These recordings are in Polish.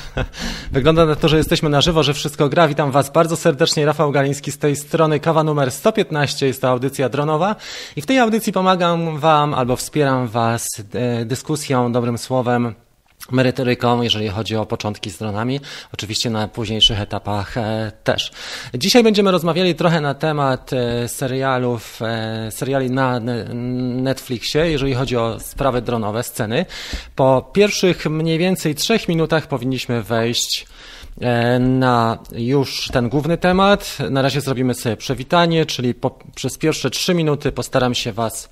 Wygląda na to, że jesteśmy na żywo, że wszystko gra. Witam Was bardzo serdecznie. Rafał Galiński z tej strony. Kawa numer 115 jest to audycja dronowa. I w tej audycji pomagam Wam albo wspieram Was e, dyskusją, dobrym słowem merytoryką, jeżeli chodzi o początki z dronami, oczywiście na późniejszych etapach e, też. Dzisiaj będziemy rozmawiali trochę na temat e, serialów, e, seriali na Netflixie, jeżeli chodzi o sprawy dronowe, sceny. Po pierwszych mniej więcej trzech minutach powinniśmy wejść na już ten główny temat. Na razie zrobimy sobie przewitanie, czyli po, przez pierwsze trzy minuty postaram się Was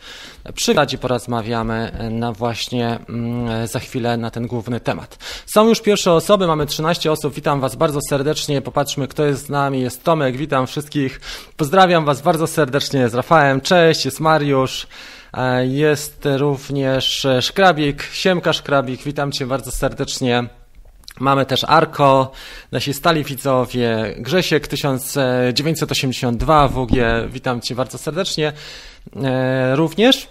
przywitać i porozmawiamy na właśnie mm, za chwilę na ten główny temat. Są już pierwsze osoby, mamy 13 osób, witam Was bardzo serdecznie, popatrzmy kto jest z nami, jest Tomek, witam wszystkich, pozdrawiam Was bardzo serdecznie z Rafałem, cześć, jest Mariusz, e, jest również Szkrabik, Siemka Szkrabik, witam Cię bardzo serdecznie. Mamy też Arko, nasi stali widzowie, Grzesiek 1982, WG, witam Cię bardzo serdecznie. E, również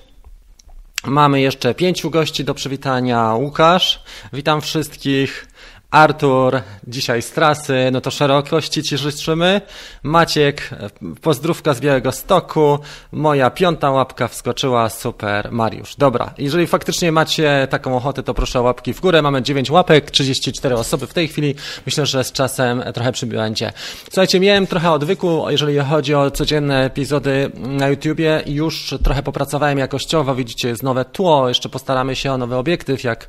mamy jeszcze pięciu gości do przywitania. Łukasz, witam wszystkich. Artur, dzisiaj z trasy, no to szerokości Ci życzymy. Maciek, pozdrówka z Białego Stoku. Moja piąta łapka wskoczyła, super. Mariusz, dobra. Jeżeli faktycznie macie taką ochotę, to proszę o łapki w górę. Mamy 9 łapek, 34 osoby w tej chwili. Myślę, że z czasem trochę przybędzie. Słuchajcie, miałem trochę odwyku, jeżeli chodzi o codzienne epizody na YouTubie. Już trochę popracowałem jakościowo. Widzicie, jest nowe tło. Jeszcze postaramy się o nowy obiektyw, jak,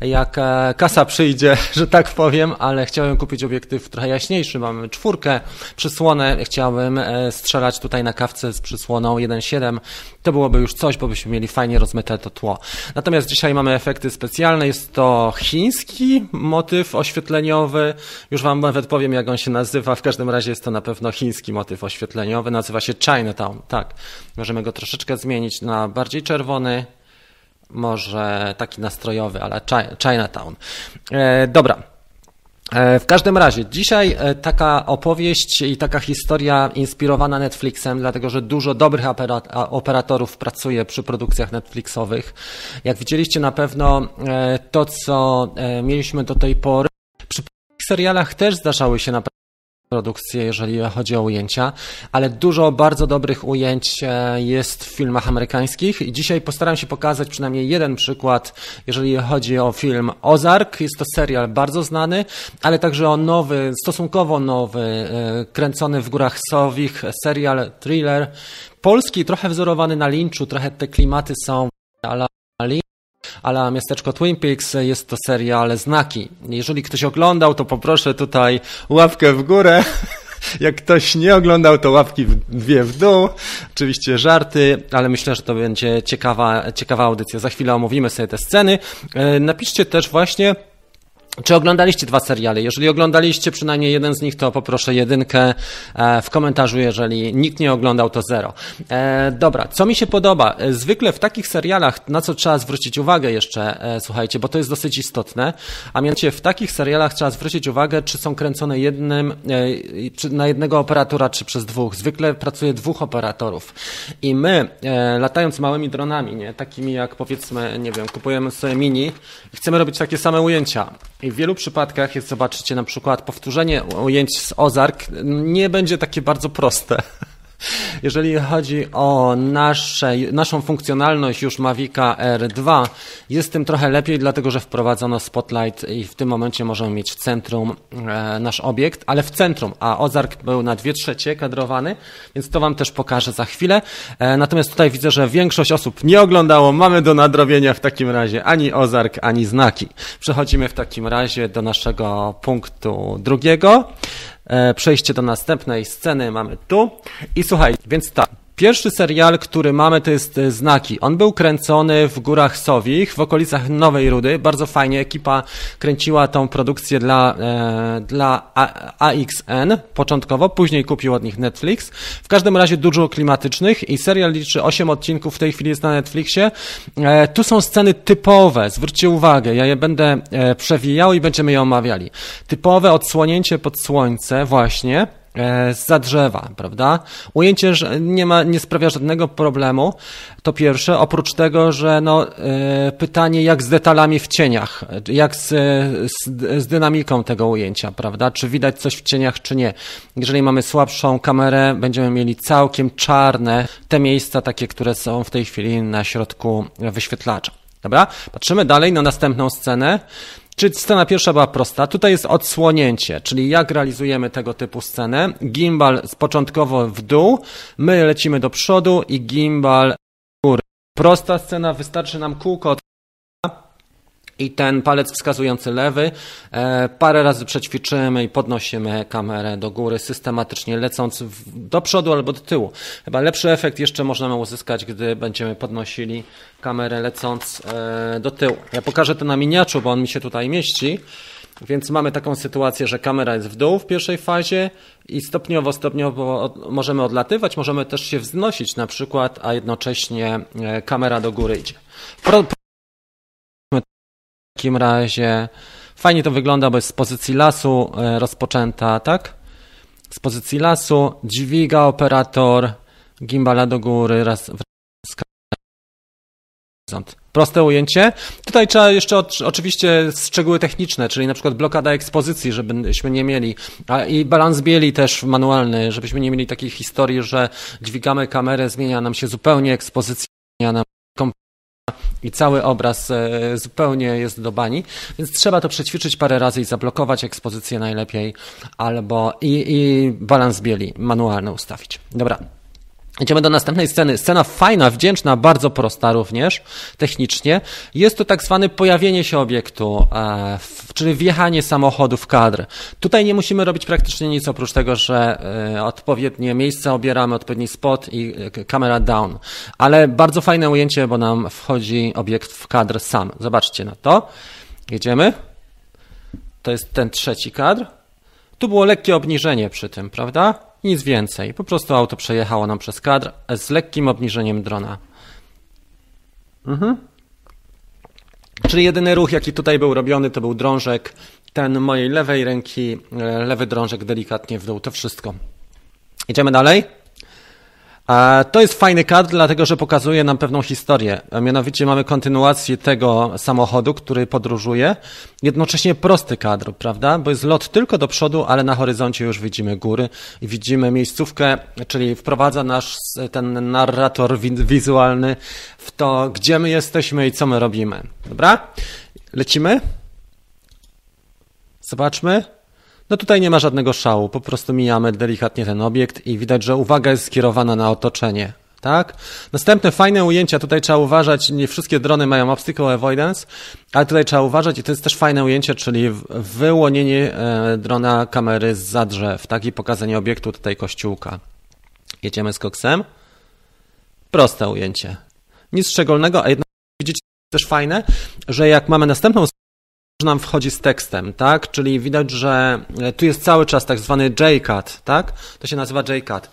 jak e, kasa przyjdzie, że tak tak powiem, ale chciałem kupić obiektyw trochę jaśniejszy. Mamy czwórkę, przysłonę. Chciałbym e, strzelać tutaj na kawce z przysłoną 1.7. To byłoby już coś, bo byśmy mieli fajnie rozmyte to tło. Natomiast dzisiaj mamy efekty specjalne. Jest to chiński motyw oświetleniowy. Już Wam nawet powiem, jak on się nazywa. W każdym razie jest to na pewno chiński motyw oświetleniowy. Nazywa się Chinatown. Tak. Możemy go troszeczkę zmienić na bardziej czerwony może taki nastrojowy, ale Chinatown. E, dobra. E, w każdym razie, dzisiaj e, taka opowieść i taka historia inspirowana Netflixem, dlatego że dużo dobrych operatorów pracuje przy produkcjach Netflixowych. Jak widzieliście na pewno e, to, co mieliśmy do tej pory, przy serialach też zdarzały się naprawdę produkcje, jeżeli chodzi o ujęcia, ale dużo bardzo dobrych ujęć e, jest w filmach amerykańskich i dzisiaj postaram się pokazać przynajmniej jeden przykład, jeżeli chodzi o film Ozark. Jest to serial bardzo znany, ale także o nowy, stosunkowo nowy, e, kręcony w górach Sowich, serial thriller polski, trochę wzorowany na Lynchu, trochę te klimaty są ale ale miasteczko Twin Peaks jest to serial Znaki. Jeżeli ktoś oglądał, to poproszę tutaj łapkę w górę. Jak ktoś nie oglądał, to łapki dwie w dół. Oczywiście żarty, ale myślę, że to będzie ciekawa, ciekawa audycja. Za chwilę omówimy sobie te sceny. E, napiszcie też właśnie, czy oglądaliście dwa seriale? Jeżeli oglądaliście przynajmniej jeden z nich, to poproszę jedynkę e, w komentarzu, jeżeli nikt nie oglądał, to zero. E, dobra, co mi się podoba? E, zwykle w takich serialach, na co trzeba zwrócić uwagę jeszcze, słuchajcie, bo to jest dosyć istotne, a mianowicie w takich serialach trzeba zwrócić uwagę, czy są kręcone jednym, czy na jednego operatora, czy przez dwóch. Zwykle pracuje dwóch operatorów. I my, latając małymi dronami, nie, takimi jak powiedzmy, nie wiem, kupujemy sobie mini i chcemy robić takie same ujęcia. I w wielu przypadkach jest, zobaczycie, na przykład powtórzenie ujęć z Ozark nie będzie takie bardzo proste. Jeżeli chodzi o nasze, naszą funkcjonalność już Mavica R2, jest tym trochę lepiej, dlatego że wprowadzono Spotlight i w tym momencie możemy mieć w centrum e, nasz obiekt, ale w centrum, a Ozark był na dwie trzecie kadrowany, więc to Wam też pokażę za chwilę. E, natomiast tutaj widzę, że większość osób nie oglądało. Mamy do nadrobienia w takim razie ani Ozark, ani znaki. Przechodzimy w takim razie do naszego punktu drugiego. E, przejście do następnej sceny mamy tu. I słuchaj, więc tak. Pierwszy serial, który mamy, to jest e, Znaki. On był kręcony w Górach Sowich, w okolicach Nowej Rudy. Bardzo fajnie. Ekipa kręciła tą produkcję dla, e, dla AXN początkowo, później kupił od nich Netflix. W każdym razie dużo klimatycznych i serial liczy 8 odcinków, w tej chwili jest na Netflixie. E, tu są sceny typowe, zwróćcie uwagę, ja je będę e, przewijał i będziemy je omawiali. Typowe odsłonięcie pod słońce właśnie za drzewa, prawda? Ujęcie nie, ma, nie sprawia żadnego problemu, to pierwsze, oprócz tego, że no, e, pytanie jak z detalami w cieniach, jak z, z, z dynamiką tego ujęcia, prawda? Czy widać coś w cieniach, czy nie. Jeżeli mamy słabszą kamerę, będziemy mieli całkiem czarne te miejsca, takie, które są w tej chwili na środku wyświetlacza. Dobra? Patrzymy dalej na następną scenę. Czy scena pierwsza była prosta? Tutaj jest odsłonięcie, czyli jak realizujemy tego typu scenę. Gimbal początkowo w dół, my lecimy do przodu i gimbal w górę. Prosta scena, wystarczy nam kółko od i ten palec wskazujący lewy e, parę razy przećwiczymy i podnosimy kamerę do góry systematycznie lecąc do przodu albo do tyłu. Chyba lepszy efekt jeszcze możemy uzyskać, gdy będziemy podnosili kamerę lecąc e, do tyłu. Ja pokażę to na miniaczu, bo on mi się tutaj mieści. Więc mamy taką sytuację, że kamera jest w dół w pierwszej fazie i stopniowo, stopniowo możemy odlatywać, możemy też się wznosić na przykład, a jednocześnie e, kamera do góry idzie. Takim razie fajnie to wygląda, bo jest z pozycji lasu e, rozpoczęta, tak? Z pozycji lasu dźwiga operator gimbala do góry raz Proste ujęcie. Tutaj trzeba jeszcze oczywiście szczegóły techniczne, czyli na przykład blokada ekspozycji, żebyśmy nie mieli, a i balans bieli też manualny, żebyśmy nie mieli takiej historii, że dźwigamy kamerę, zmienia nam się zupełnie ekspozycja, zmienia nam i cały obraz e, zupełnie jest do bani, więc trzeba to przećwiczyć parę razy i zablokować ekspozycję najlepiej, albo i, i balans bieli manualny ustawić. Dobra. Idziemy do następnej sceny. Scena fajna, wdzięczna, bardzo prosta również technicznie. Jest to tak zwane pojawienie się obiektu, e, czyli wjechanie samochodu w kadr. Tutaj nie musimy robić praktycznie nic oprócz tego, że e, odpowiednie miejsce obieramy, odpowiedni spot i e, kamera down. Ale bardzo fajne ujęcie, bo nam wchodzi obiekt w kadr sam. Zobaczcie na to. Jedziemy. To jest ten trzeci kadr. Tu było lekkie obniżenie przy tym, prawda? Nic więcej. Po prostu auto przejechało nam przez kadr z lekkim obniżeniem drona. Mhm. Czyli jedyny ruch, jaki tutaj był robiony, to był drążek ten mojej lewej ręki, e, lewy drążek delikatnie w dół. To wszystko. Idziemy dalej. To jest fajny kadr, dlatego że pokazuje nam pewną historię. Mianowicie mamy kontynuację tego samochodu, który podróżuje. Jednocześnie prosty kadr, prawda? Bo jest lot tylko do przodu, ale na horyzoncie już widzimy góry i widzimy miejscówkę, czyli wprowadza nasz ten narrator wizualny w to, gdzie my jesteśmy i co my robimy. Dobra? Lecimy? Zobaczmy. No tutaj nie ma żadnego szału, po prostu mijamy delikatnie ten obiekt i widać, że uwaga jest skierowana na otoczenie. Tak? Następne fajne ujęcia, tutaj trzeba uważać, nie wszystkie drony mają obstacle avoidance, ale tutaj trzeba uważać i to jest też fajne ujęcie, czyli wyłonienie e, drona kamery z drzew, tak? I pokazanie obiektu tutaj kościółka. Jedziemy z koksem. Proste ujęcie. Nic szczególnego, a jednak widzicie też fajne, że jak mamy następną nam wchodzi z tekstem, tak? Czyli widać, że e, tu jest cały czas tak zwany J-cut, tak? To się nazywa J-cut.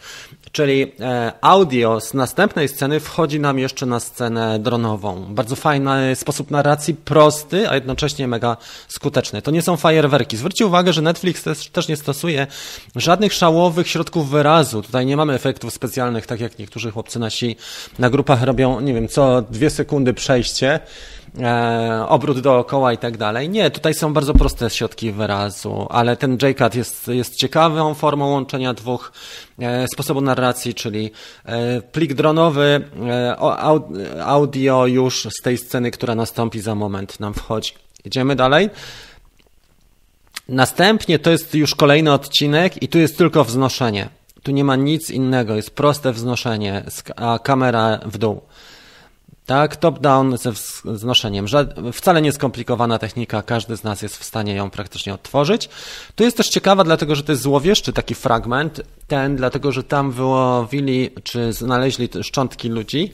Czyli e, audio z następnej sceny wchodzi nam jeszcze na scenę dronową. Bardzo fajny sposób narracji, prosty, a jednocześnie mega skuteczny. To nie są fajerwerki. Zwróćcie uwagę, że Netflix też, też nie stosuje żadnych szałowych środków wyrazu. Tutaj nie mamy efektów specjalnych, tak jak niektórzy chłopcy nasi na grupach robią, nie wiem, co dwie sekundy przejście e, obrót dookoła i tak dalej. Nie, tutaj są bardzo proste środki wyrazu, ale ten JCAT jest, jest ciekawą formą łączenia dwóch e, sposobów narracji, czyli e, plik dronowy, e, audio już z tej sceny, która nastąpi za moment nam wchodzi. Idziemy dalej. Następnie to jest już kolejny odcinek i tu jest tylko wznoszenie. Tu nie ma nic innego, jest proste wznoszenie, a kamera w dół. Tak, top-down ze wznoszeniem. Wcale nie skomplikowana technika, każdy z nas jest w stanie ją praktycznie odtworzyć. Tu jest też ciekawa, dlatego że to jest złowieszczy taki fragment, ten, dlatego że tam wyłowili, czy znaleźli szczątki ludzi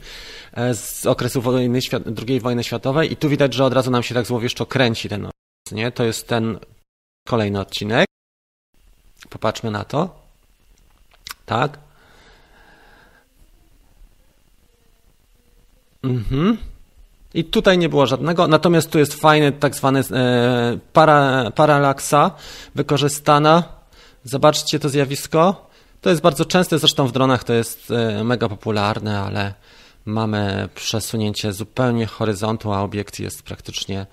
e, z okresu wojny, II wojny światowej i tu widać, że od razu nam się tak złowieszczo kręci ten nie? To jest ten kolejny odcinek. Popatrzmy na to. Tak. Mhm. I tutaj nie było żadnego, natomiast tu jest fajny tak zwany e, para, paralaksa wykorzystana Zobaczcie to zjawisko. To jest bardzo częste, zresztą w dronach to jest e, mega popularne, ale mamy przesunięcie zupełnie horyzontu, a obiekt jest praktycznie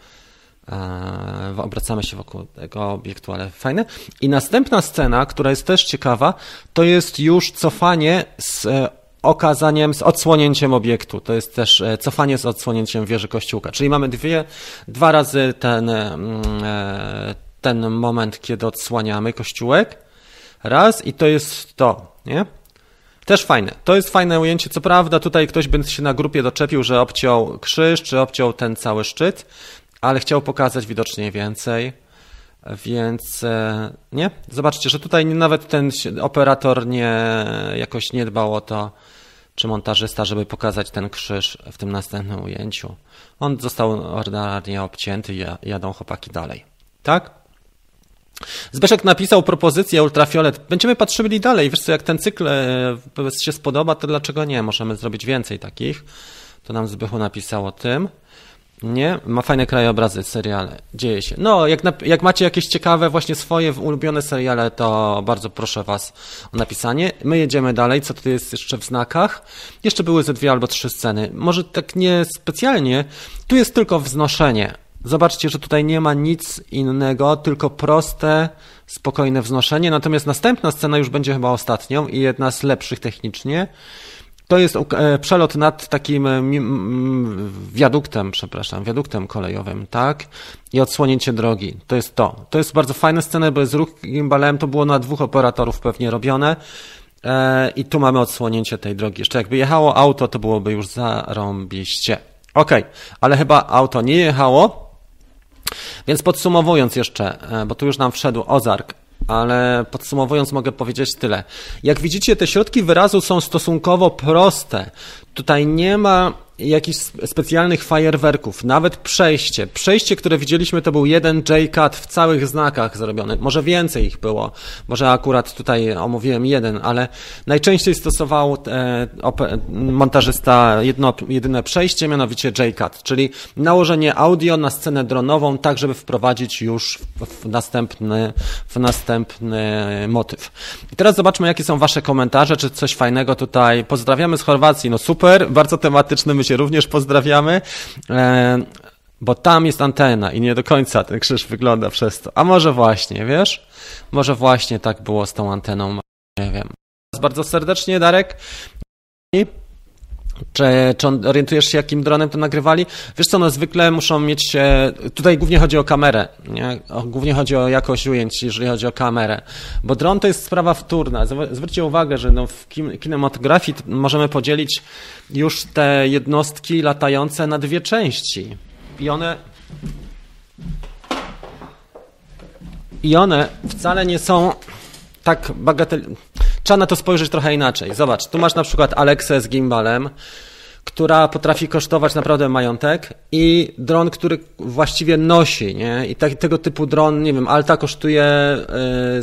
e, obracamy się wokół tego obiektu, ale fajne. I następna scena, która jest też ciekawa, to jest już cofanie z okazaniem, z odsłonięciem obiektu. To jest też cofanie z odsłonięciem wieży kościółka. Czyli mamy dwie, dwa razy ten, mm, ten moment, kiedy odsłaniamy kościółek Raz i to jest to, nie? Też fajne. To jest fajne ujęcie. Co prawda, tutaj ktoś by się na grupie doczepił, że obciął krzyż, czy obciął ten cały szczyt, ale chciał pokazać widocznie więcej. Więc e, nie? Zobaczcie, że tutaj nawet ten operator nie jakoś nie dbał o to, czy montażysta, żeby pokazać ten krzyż w tym następnym ujęciu. On został ordynarnie obcięty i jadą chłopaki dalej. Tak? Zbyszek napisał propozycję ultrafiolet. Będziemy patrzyli dalej. Wiesz co, jak ten cykl e, się spodoba, to dlaczego nie? Możemy zrobić więcej takich. To nam Zbychu napisał o tym. Nie? Ma fajne krajobrazy, seriale. Dzieje się. No, jak, jak macie jakieś ciekawe, właśnie swoje ulubione seriale, to bardzo proszę Was o napisanie. My jedziemy dalej. Co tu jest jeszcze w znakach? Jeszcze były ze dwie albo trzy sceny. Może tak nie specjalnie. Tu jest tylko wznoszenie. Zobaczcie, że tutaj nie ma nic innego, tylko proste, spokojne wznoszenie. Natomiast następna scena już będzie chyba ostatnią i jedna z lepszych technicznie. To jest e, przelot nad takim e, wiaduktem, przepraszam, wiaduktem kolejowym, tak? I odsłonięcie drogi. To jest to. To jest bardzo fajna scena, bo jest ruch gimbalem, to było na dwóch operatorów pewnie robione. E, I tu mamy odsłonięcie tej drogi. Jeszcze jakby jechało auto, to byłoby już zarąbiście. Okej, okay. ale chyba auto nie jechało, więc podsumowując jeszcze, bo tu już nam wszedł Ozark, ale podsumowując mogę powiedzieć tyle. Jak widzicie, te środki wyrazu są stosunkowo proste. Tutaj nie ma jakichś specjalnych fajerwerków, nawet przejście. Przejście, które widzieliśmy, to był jeden J-cut w całych znakach zrobiony. Może więcej ich było, może akurat tutaj omówiłem jeden, ale najczęściej stosował e, montażysta jedno, jedyne przejście, mianowicie J-cut, czyli nałożenie audio na scenę dronową, tak żeby wprowadzić już w, następny, w następny motyw. I teraz zobaczmy, jakie są Wasze komentarze, czy coś fajnego tutaj. Pozdrawiamy z Chorwacji, no super, bardzo tematyczny również pozdrawiamy, e, bo tam jest antena i nie do końca ten krzyż wygląda przez to. A może właśnie, wiesz? Może właśnie tak było z tą anteną, nie wiem. Bardzo serdecznie, Darek. Czy, czy orientujesz się, jakim dronem to nagrywali? Wiesz co, no zwykle muszą mieć, tutaj głównie chodzi o kamerę, nie? głównie chodzi o jakość ujęć, jeżeli chodzi o kamerę, bo dron to jest sprawa wtórna. Zwróćcie uwagę, że no w kinematografii możemy podzielić już te jednostki latające na dwie części i one i one wcale nie są tak bagatelne trzeba na to spojrzeć trochę inaczej. Zobacz, tu masz na przykład Alexę z gimbalem, która potrafi kosztować naprawdę majątek i dron, który właściwie nosi, nie? I tak, tego typu dron, nie wiem, Alta kosztuje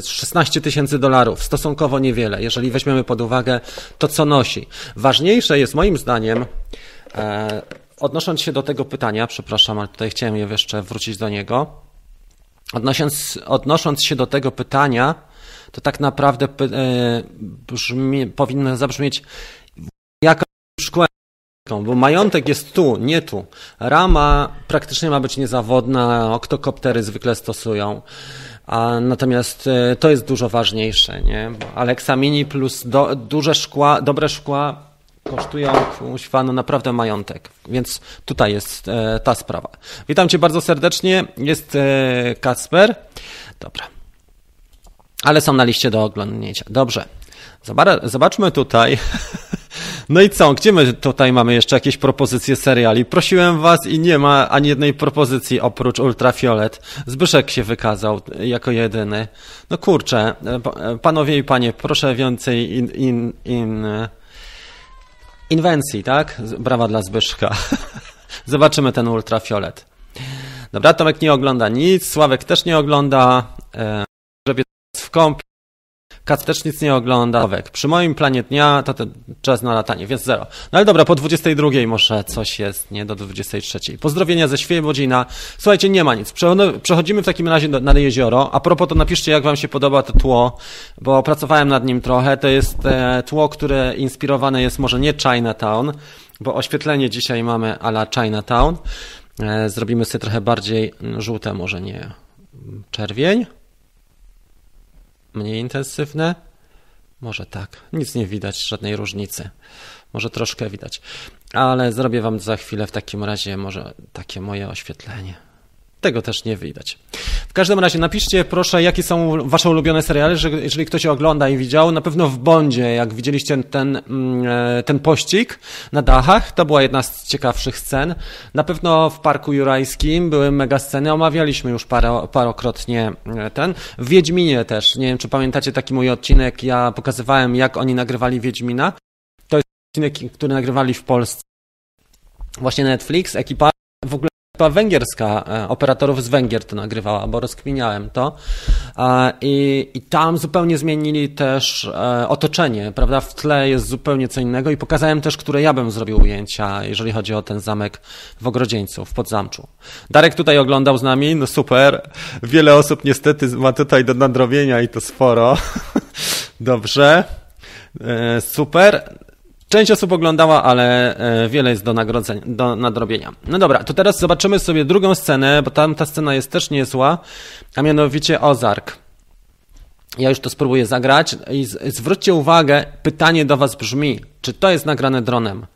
16 e, tysięcy dolarów, stosunkowo niewiele, jeżeli weźmiemy pod uwagę to, co nosi. Ważniejsze jest moim zdaniem, e, odnosząc się do tego pytania, przepraszam, ale tutaj chciałem jeszcze wrócić do niego, odnosząc, odnosząc się do tego pytania, to tak naprawdę e, brzmi, powinno zabrzmieć jaka szkółka, bo majątek jest tu, nie tu. Rama praktycznie ma być niezawodna, oktokoptery zwykle stosują. A natomiast e, to jest dużo ważniejsze, nie? Alexa Mini plus do, duże szkła, dobre szkła kosztują fanu naprawdę majątek. Więc tutaj jest e, ta sprawa. Witam Cię bardzo serdecznie. Jest e, Kasper. Dobra ale są na liście do oglądnięcia. Dobrze. Zobaczmy tutaj. No i co? Gdzie my tutaj mamy jeszcze jakieś propozycje seriali? Prosiłem was i nie ma ani jednej propozycji oprócz Ultrafiolet. Zbyszek się wykazał jako jedyny. No kurczę, panowie i panie, proszę więcej in, in, in, inwencji, tak? Brawa dla Zbyszka. Zobaczymy ten Ultrafiolet. Dobra, Tomek nie ogląda nic, Sławek też nie ogląda. E, w kąpie. Kac też nic nie ogląda. Przy moim planie dnia to ten czas na latanie, więc zero. No ale dobra, po 22 może coś jest, nie do 23. Pozdrowienia ze Świebodzina. Słuchajcie, nie ma nic. Przechodzimy w takim razie na jezioro. A propos to napiszcie, jak wam się podoba to tło, bo pracowałem nad nim trochę. To jest e, tło, które inspirowane jest może nie Chinatown, bo oświetlenie dzisiaj mamy ala Chinatown. E, zrobimy sobie trochę bardziej żółte, może nie czerwień. Mniej intensywne. Może tak. Nic nie widać, żadnej różnicy. Może troszkę widać. Ale zrobię Wam za chwilę w takim razie może takie moje oświetlenie. Tego też nie widać. W każdym razie napiszcie proszę, jakie są wasze ulubione seriale, że jeżeli ktoś ogląda i widział. Na pewno w Bondzie, jak widzieliście ten, mm, e, ten pościg na dachach, to była jedna z ciekawszych scen. Na pewno w Parku Jurajskim były mega sceny, omawialiśmy już paro, parokrotnie e, ten. W Wiedźminie też, nie wiem czy pamiętacie taki mój odcinek, ja pokazywałem jak oni nagrywali Wiedźmina. To jest odcinek, który nagrywali w Polsce. Właśnie Netflix, ekipa w ogóle Węgierska, e, operatorów z Węgier to nagrywała, bo rozkminiałem to. I, I tam zupełnie zmienili też e, otoczenie, prawda? W tle jest zupełnie co innego i pokazałem też, które ja bym zrobił ujęcia, jeżeli chodzi o ten zamek w Ogrodzieńcu, w Podzamczu. Darek tutaj oglądał z nami, no super. Wiele osób niestety ma tutaj do nadrobienia i to sporo. Dobrze. E, super. Część osób oglądała, ale e, wiele jest do, nagrodzenia, do nadrobienia. No dobra, to teraz zobaczymy sobie drugą scenę, bo tam ta scena jest też niezła, a mianowicie Ozark. Ja już to spróbuję zagrać i zwróćcie uwagę, pytanie do Was brzmi, czy to jest nagrane dronem?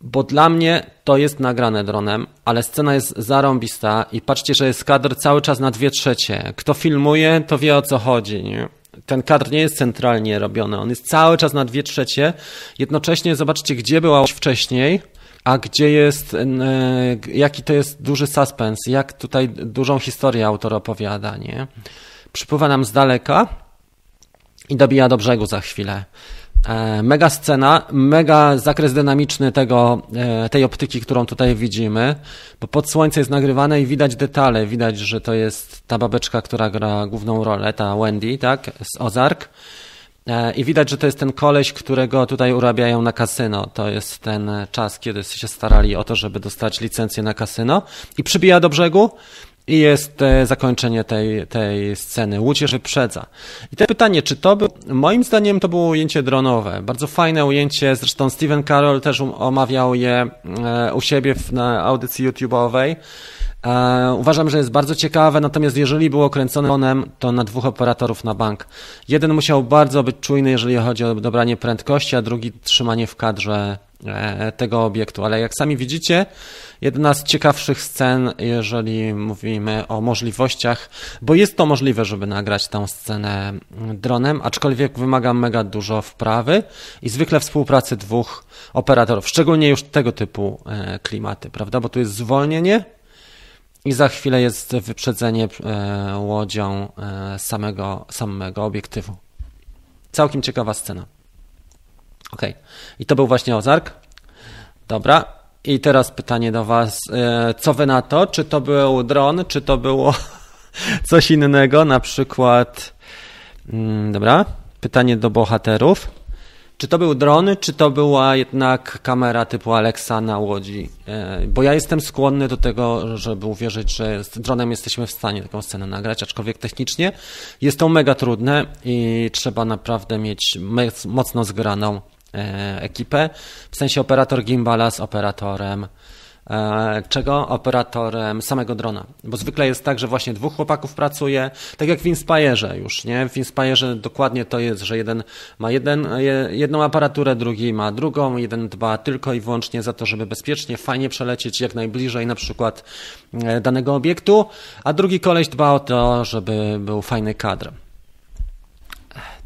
Bo dla mnie to jest nagrane dronem, ale scena jest zarąbista i patrzcie, że jest kadr cały czas na dwie trzecie. Kto filmuje, to wie o co chodzi. Nie? Ten kadr nie jest centralnie robiony, on jest cały czas na dwie trzecie. Jednocześnie zobaczcie, gdzie była wcześniej, a gdzie jest, e, jaki to jest duży suspens, jak tutaj dużą historię autor opowiada, nie? Przypływa nam z daleka i dobija do brzegu za chwilę. E, mega scena, mega zakres dynamiczny tego, e, tej optyki, którą tutaj widzimy, bo pod słońce jest nagrywane i widać detale. Widać, że to jest ta babeczka, która gra główną rolę, ta Wendy, tak, z Ozark. E, I widać, że to jest ten koleś, którego tutaj urabiają na kasyno. To jest ten czas, kiedy się starali o to, żeby dostać licencję na kasyno. I przybija do brzegu i jest e, zakończenie tej, tej sceny. Łódź wyprzedza. I to pytanie, czy to był, moim zdaniem to było ujęcie dronowe. Bardzo fajne ujęcie, zresztą Steven Carroll też um, omawiał je e, u siebie na audycji YouTube'owej. E, uważam, że jest bardzo ciekawe, natomiast jeżeli było kręcone dronem, to na dwóch operatorów na bank. Jeden musiał bardzo być czujny, jeżeli chodzi o dobranie prędkości, a drugi trzymanie w kadrze tego obiektu. Ale jak sami widzicie, jedna z ciekawszych scen, jeżeli mówimy o możliwościach, bo jest to możliwe, żeby nagrać tę scenę dronem, aczkolwiek wymaga mega dużo wprawy i zwykle współpracy dwóch operatorów, szczególnie już tego typu e, klimaty, prawda? Bo tu jest zwolnienie i za chwilę jest wyprzedzenie e, łodzią samego, samego obiektywu. Całkiem ciekawa scena. Ok. I to był właśnie Ozark. Dobra. I teraz pytanie do Was. E, co Wy na to? Czy to był dron, czy to było coś innego? Na przykład. Mm, dobra. Pytanie do bohaterów. Czy to był dron, czy to była jednak kamera typu Alexa na łodzi? E, bo ja jestem skłonny do tego, żeby uwierzyć, że z dronem jesteśmy w stanie taką scenę nagrać, aczkolwiek technicznie jest to mega trudne i trzeba naprawdę mieć mocno zgraną ekipę, w sensie operator gimbala z operatorem e, czego? Operatorem samego drona. Bo zwykle jest tak, że właśnie dwóch chłopaków pracuje, tak jak w Inspire'ze już, nie? W Inspire'ze dokładnie to jest, że jeden ma jeden, jedną aparaturę, drugi ma drugą, jeden dba tylko i wyłącznie za to, żeby bezpiecznie, fajnie przelecieć jak najbliżej na przykład e, danego obiektu, a drugi koleś dba o to, żeby był fajny kadr.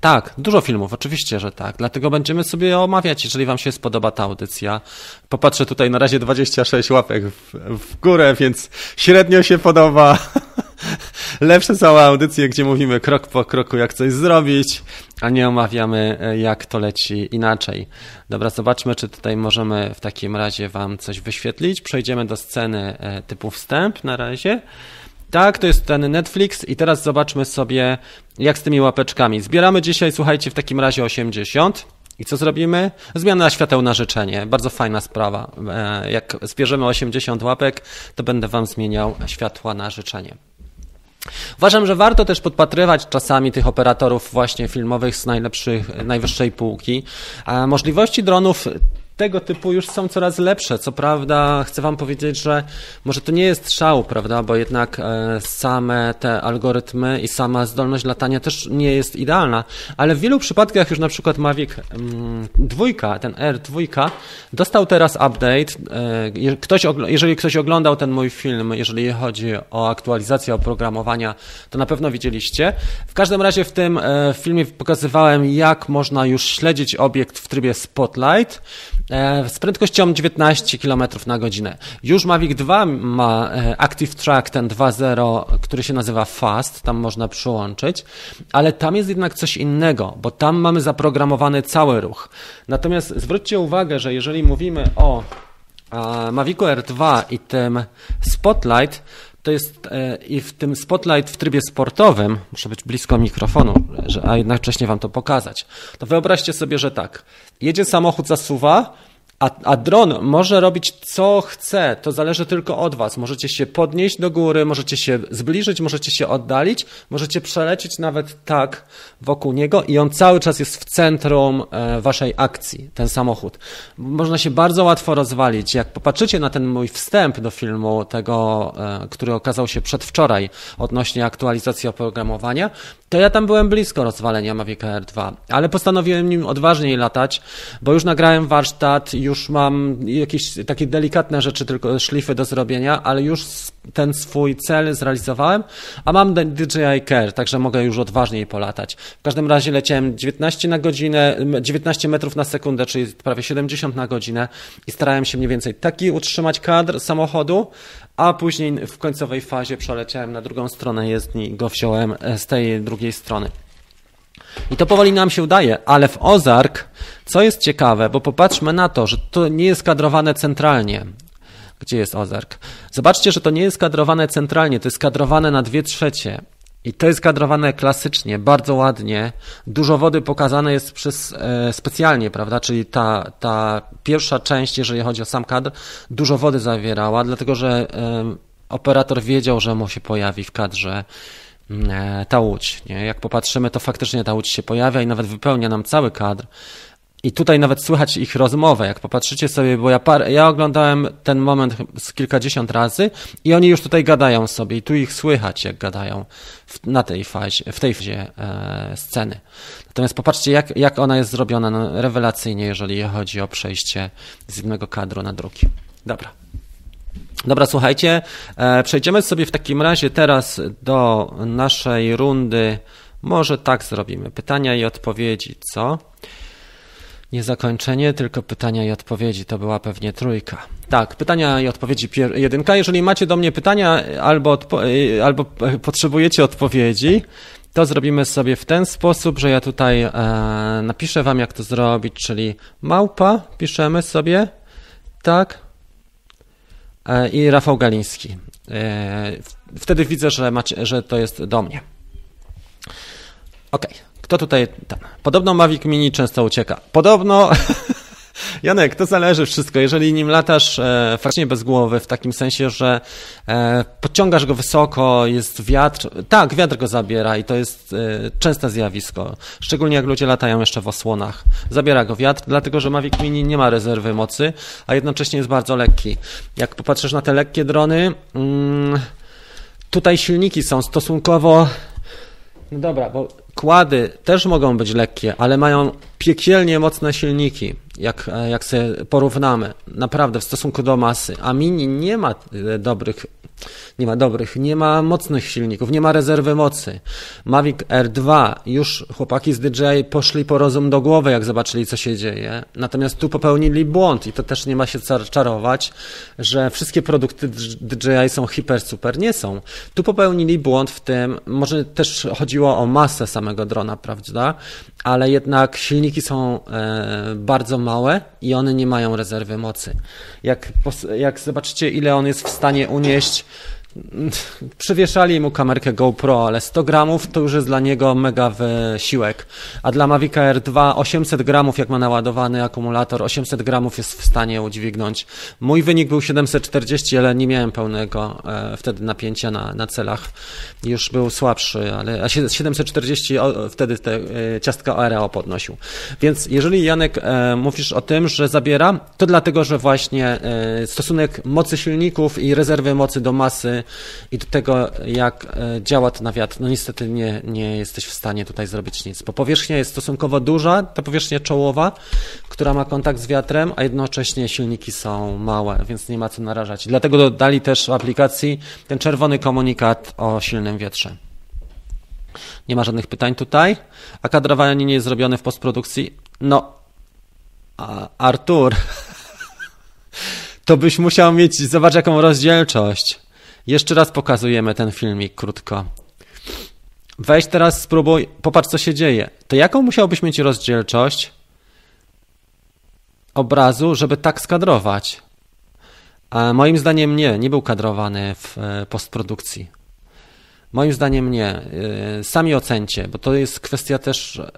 Tak, dużo filmów, oczywiście, że tak. Dlatego będziemy sobie omawiać, jeżeli Wam się spodoba ta audycja. Popatrzę tutaj na razie 26 łapek w, w górę, więc średnio się podoba. Lepsze są audycje, gdzie mówimy krok po kroku, jak coś zrobić, a nie omawiamy, e, jak to leci inaczej. Dobra, zobaczmy, czy tutaj możemy w takim razie Wam coś wyświetlić. Przejdziemy do sceny e, typu wstęp na razie. Tak, to jest ten Netflix i teraz zobaczmy sobie, jak z tymi łapeczkami. Zbieramy dzisiaj, słuchajcie, w takim razie 80. I co zrobimy? Zmiana świateł na życzenie. Bardzo fajna sprawa. E, jak zbierzemy 80 łapek, to będę Wam zmieniał światła na życzenie. Uważam, że warto też podpatrywać czasami tych operatorów właśnie filmowych z najlepszych, najwyższej półki. Możliwości dronów tego typu już są coraz lepsze. Co prawda, chcę Wam powiedzieć, że może to nie jest szał, prawda, bo jednak e, same te algorytmy i sama zdolność latania też nie jest idealna, ale w wielu przypadkach już na przykład Mavic 2, mm, ten R2, dostał teraz update. E, ktoś, jeżeli ktoś oglądał ten mój film, jeżeli chodzi o aktualizację oprogramowania, to na pewno widzieliście. W każdym razie w tym e, filmie pokazywałem, jak można już śledzić obiekt w trybie Spotlight. E, z prędkością 19 km na godzinę. Już Mavic 2 ma e, Active Track ten 2.0, który się nazywa Fast, tam można przyłączyć, ale tam jest jednak coś innego, bo tam mamy zaprogramowany cały ruch. Natomiast zwróćcie uwagę, że jeżeli mówimy o Mavicu R2 i tym Spotlight, to jest e, i w tym spotlight w trybie sportowym, muszę być blisko mikrofonu, a jednocześnie wam to pokazać. To wyobraźcie sobie, że tak, jedzie samochód, zasuwa, a, a dron może robić co chce, to zależy tylko od Was. Możecie się podnieść do góry, możecie się zbliżyć, możecie się oddalić, możecie przelecieć nawet tak wokół niego i on cały czas jest w centrum e, Waszej akcji, ten samochód. Można się bardzo łatwo rozwalić. Jak popatrzycie na ten mój wstęp do filmu, tego, e, który okazał się przedwczoraj odnośnie aktualizacji oprogramowania, to ja tam byłem blisko rozwalenia Mavic Air 2, ale postanowiłem nim odważniej latać, bo już nagrałem warsztat, już mam jakieś takie delikatne rzeczy, tylko szlify do zrobienia, ale już ten swój cel zrealizowałem, a mam DJI Care, także mogę już odważniej polatać. W każdym razie leciałem 19 na godzinę, 19 metrów na sekundę, czyli prawie 70 na godzinę i starałem się mniej więcej taki utrzymać kadr samochodu, a później w końcowej fazie przeleciałem na drugą stronę jezdni i go wziąłem e, z tej drugiej strony. I to powoli nam się udaje, ale w Ozark, co jest ciekawe, bo popatrzmy na to, że to nie jest kadrowane centralnie. Gdzie jest Ozark? Zobaczcie, że to nie jest kadrowane centralnie, to jest kadrowane na dwie trzecie. I to jest kadrowane klasycznie, bardzo ładnie. Dużo wody pokazane jest przez, e, specjalnie, prawda? Czyli ta, ta pierwsza część, jeżeli chodzi o sam kadr, dużo wody zawierała, dlatego że e, operator wiedział, że mu się pojawi w kadrze ta łódź. Nie? Jak popatrzymy, to faktycznie ta łódź się pojawia i nawet wypełnia nam cały kadr. I tutaj nawet słychać ich rozmowę. Jak popatrzycie sobie, bo ja, par, ja oglądałem ten moment z kilkadziesiąt razy i oni już tutaj gadają sobie i tu ich słychać, jak gadają w, na tej fazie, w tej fazie e, sceny. Natomiast popatrzcie, jak, jak ona jest zrobiona no, rewelacyjnie, jeżeli chodzi o przejście z jednego kadru na drugi. Dobra. Dobra, słuchajcie, e, przejdziemy sobie w takim razie teraz do naszej rundy. Może tak zrobimy. Pytania i odpowiedzi, co? Nie zakończenie, tylko pytania i odpowiedzi. To była pewnie trójka. Tak, pytania i odpowiedzi jedynka. Jeżeli macie do mnie pytania albo, odpo- albo potrzebujecie odpowiedzi, to zrobimy sobie w ten sposób, że ja tutaj e, napiszę wam, jak to zrobić, czyli małpa, piszemy sobie, tak, e, i Rafał Galiński. E, wtedy widzę, że, macie, że to jest do mnie. Okej. Kto tutaj. Podobno Mavic Mini często ucieka. Podobno. Janek, to zależy wszystko. Jeżeli nim latasz e, faktycznie bez głowy, w takim sensie, że e, podciągasz go wysoko, jest wiatr, tak, wiatr go zabiera i to jest e, częste zjawisko. Szczególnie jak ludzie latają jeszcze w osłonach. Zabiera go wiatr, dlatego że Mavic Mini nie ma rezerwy mocy, a jednocześnie jest bardzo lekki. Jak popatrzysz na te lekkie drony, mm, tutaj silniki są stosunkowo no dobra, bo kłady też mogą być lekkie, ale mają piekielnie mocne silniki, jak, jak sobie porównamy, naprawdę w stosunku do masy. A Mini nie ma e, dobrych nie ma dobrych, nie ma mocnych silników, nie ma rezerwy mocy. Mavic R2, już chłopaki z DJI poszli po rozum do głowy, jak zobaczyli, co się dzieje. Natomiast tu popełnili błąd i to też nie ma się czarować, że wszystkie produkty DJI są hiper super. Nie są. Tu popełnili błąd w tym, może też chodziło o masę samego drona, prawda? Ale jednak silniki są e, bardzo małe i one nie mają rezerwy mocy. Jak, jak zobaczycie, ile on jest w stanie unieść przywieszali mu kamerkę GoPro, ale 100 gramów to już jest dla niego mega wysiłek. A dla Mavic Air 2 800 gramów, jak ma naładowany akumulator, 800 gramów jest w stanie udźwignąć. Mój wynik był 740, ale nie miałem pełnego e, wtedy napięcia na, na celach. Już był słabszy, ale a 740 o, wtedy te e, ciastka Aereo podnosił. Więc jeżeli Janek e, mówisz o tym, że zabiera, to dlatego, że właśnie e, stosunek mocy silników i rezerwy mocy do masy i do tego, jak e, działa to na wiatr, no niestety nie, nie jesteś w stanie tutaj zrobić nic, bo powierzchnia jest stosunkowo duża, ta powierzchnia czołowa, która ma kontakt z wiatrem, a jednocześnie silniki są małe, więc nie ma co narażać. Dlatego dodali też w aplikacji ten czerwony komunikat o silnym wietrze. Nie ma żadnych pytań tutaj. A kadrowanie nie jest zrobione w postprodukcji? No, a Artur, to byś musiał mieć, zobacz jaką rozdzielczość. Jeszcze raz pokazujemy ten filmik krótko. Weź teraz, spróbuj, popatrz co się dzieje. To jaką musiałbyś mieć rozdzielczość obrazu, żeby tak skadrować? A moim zdaniem nie, nie był kadrowany w e, postprodukcji. Moim zdaniem nie. Y, sami ocencie, bo to jest kwestia też, y,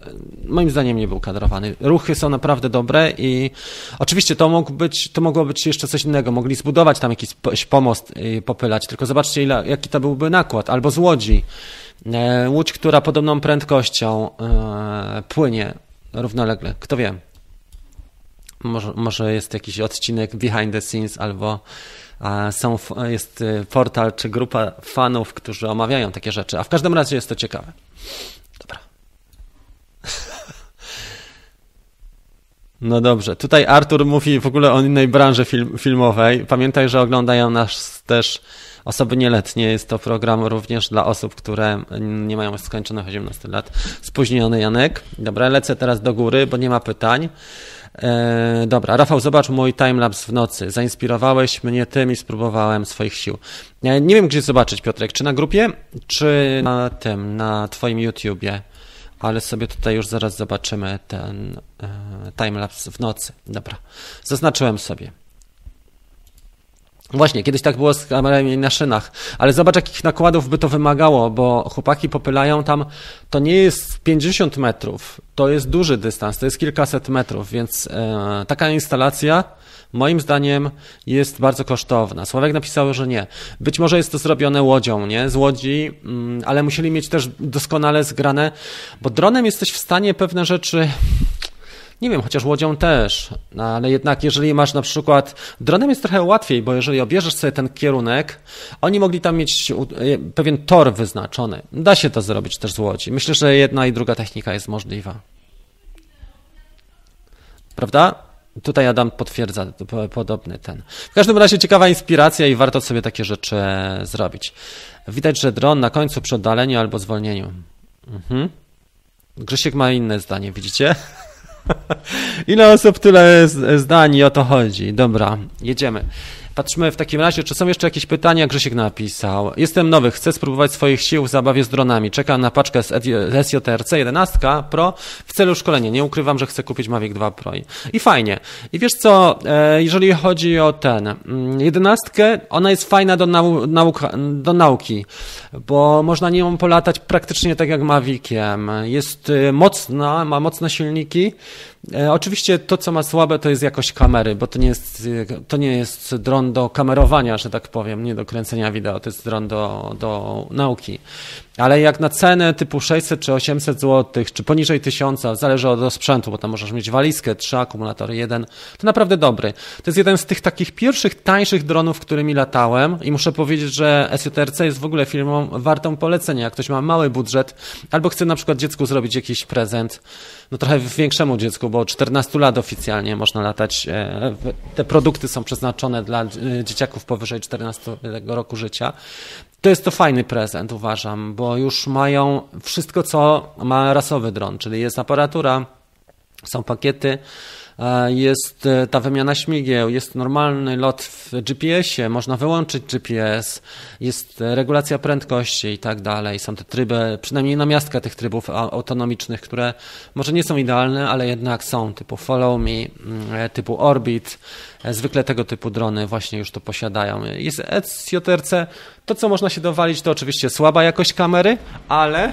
moim zdaniem nie był kadrowany. Ruchy są naprawdę dobre i oczywiście to, mógł być, to mogło być jeszcze coś innego. Mogli zbudować tam jakiś pomost i popylać, tylko zobaczcie, ile, jaki to byłby nakład. Albo z łodzi. E, łódź, która podobną prędkością e, płynie równolegle. Kto wie? Może, może jest jakiś odcinek behind the scenes albo są, jest y, portal czy grupa fanów, którzy omawiają takie rzeczy, a w każdym razie jest to ciekawe. Dobra. No dobrze, tutaj Artur mówi w ogóle o innej branży film, filmowej. Pamiętaj, że oglądają nas też osoby nieletnie. Jest to program również dla osób, które nie mają skończonych 18 lat. Spóźniony Janek. Dobra, lecę teraz do góry, bo nie ma pytań. E, dobra, Rafał, zobacz mój timelapse w nocy. Zainspirowałeś mnie tym i spróbowałem swoich sił. Ja nie wiem, gdzie zobaczyć, Piotrek, czy na grupie, czy na tym, na Twoim YouTubie, ale sobie tutaj już zaraz zobaczymy ten e, timelapse w nocy. Dobra, zaznaczyłem sobie. Właśnie, kiedyś tak było z kamerami na szynach, ale zobacz, jakich nakładów by to wymagało, bo chłopaki popylają tam, to nie jest 50 metrów, to jest duży dystans, to jest kilkaset metrów, więc e, taka instalacja moim zdaniem jest bardzo kosztowna. Sławek napisał, że nie. Być może jest to zrobione łodzią, nie? Z łodzi, mm, ale musieli mieć też doskonale zgrane, bo dronem jesteś w stanie pewne rzeczy nie wiem, chociaż łodzią też, no, ale jednak jeżeli masz na przykład, dronem jest trochę łatwiej, bo jeżeli obierzesz sobie ten kierunek, oni mogli tam mieć pewien tor wyznaczony. Da się to zrobić też z łodzi. Myślę, że jedna i druga technika jest możliwa. Prawda? Tutaj Adam potwierdza podobny ten. W każdym razie ciekawa inspiracja i warto sobie takie rzeczy zrobić. Widać, że dron na końcu przy oddaleniu albo zwolnieniu. Mhm. Grzesiek ma inne zdanie, widzicie? Ile osób, tyle zdań i o to chodzi. Dobra, jedziemy. Patrzmy w takim razie, czy są jeszcze jakieś pytania? Grzesiek napisał. Jestem nowy, chcę spróbować swoich sił w zabawie z dronami. Czekam na paczkę z SJTRC 11 Pro w celu szkolenia. Nie ukrywam, że chcę kupić Mavic 2 Pro. I fajnie. I wiesz co, e, jeżeli chodzi o ten, 11, mm, ona jest fajna do, nau nauka, do nauki, bo można nią polatać praktycznie tak jak Maviciem. Jest y, mocna, ma mocne silniki, oczywiście to, co ma słabe, to jest jakość kamery, bo to nie jest, to nie jest dron do kamerowania, że tak powiem, nie do kręcenia wideo, to jest dron do, do nauki. Ale jak na cenę typu 600 czy 800 zł, czy poniżej 1000, zależy od sprzętu, bo tam możesz mieć walizkę, trzy akumulatory, jeden, to naprawdę dobry. To jest jeden z tych takich pierwszych, tańszych dronów, którymi latałem i muszę powiedzieć, że SJTRC jest w ogóle firmą wartą polecenia. Jak ktoś ma mały budżet albo chce na przykład dziecku zrobić jakiś prezent, no trochę większemu dziecku, bo 14 lat oficjalnie można latać. E, te produkty są przeznaczone dla e, dzieciaków powyżej 14 roku życia. To jest to fajny prezent, uważam, bo już mają wszystko, co ma rasowy dron, czyli jest aparatura, są pakiety, jest e, ta wymiana śmigieł, jest normalny lot w GPS-ie, można wyłączyć GPS, jest regulacja prędkości i tak dalej. Są te tryby, przynajmniej namiastka tych trybów autonomicznych, które może nie są idealne, ale jednak są, typu Follow Me, mm, typu Orbit. Zwykle tego typu drony właśnie już to posiadają. Jest SJRC, to co można się dowalić to oczywiście słaba jakość kamery, ale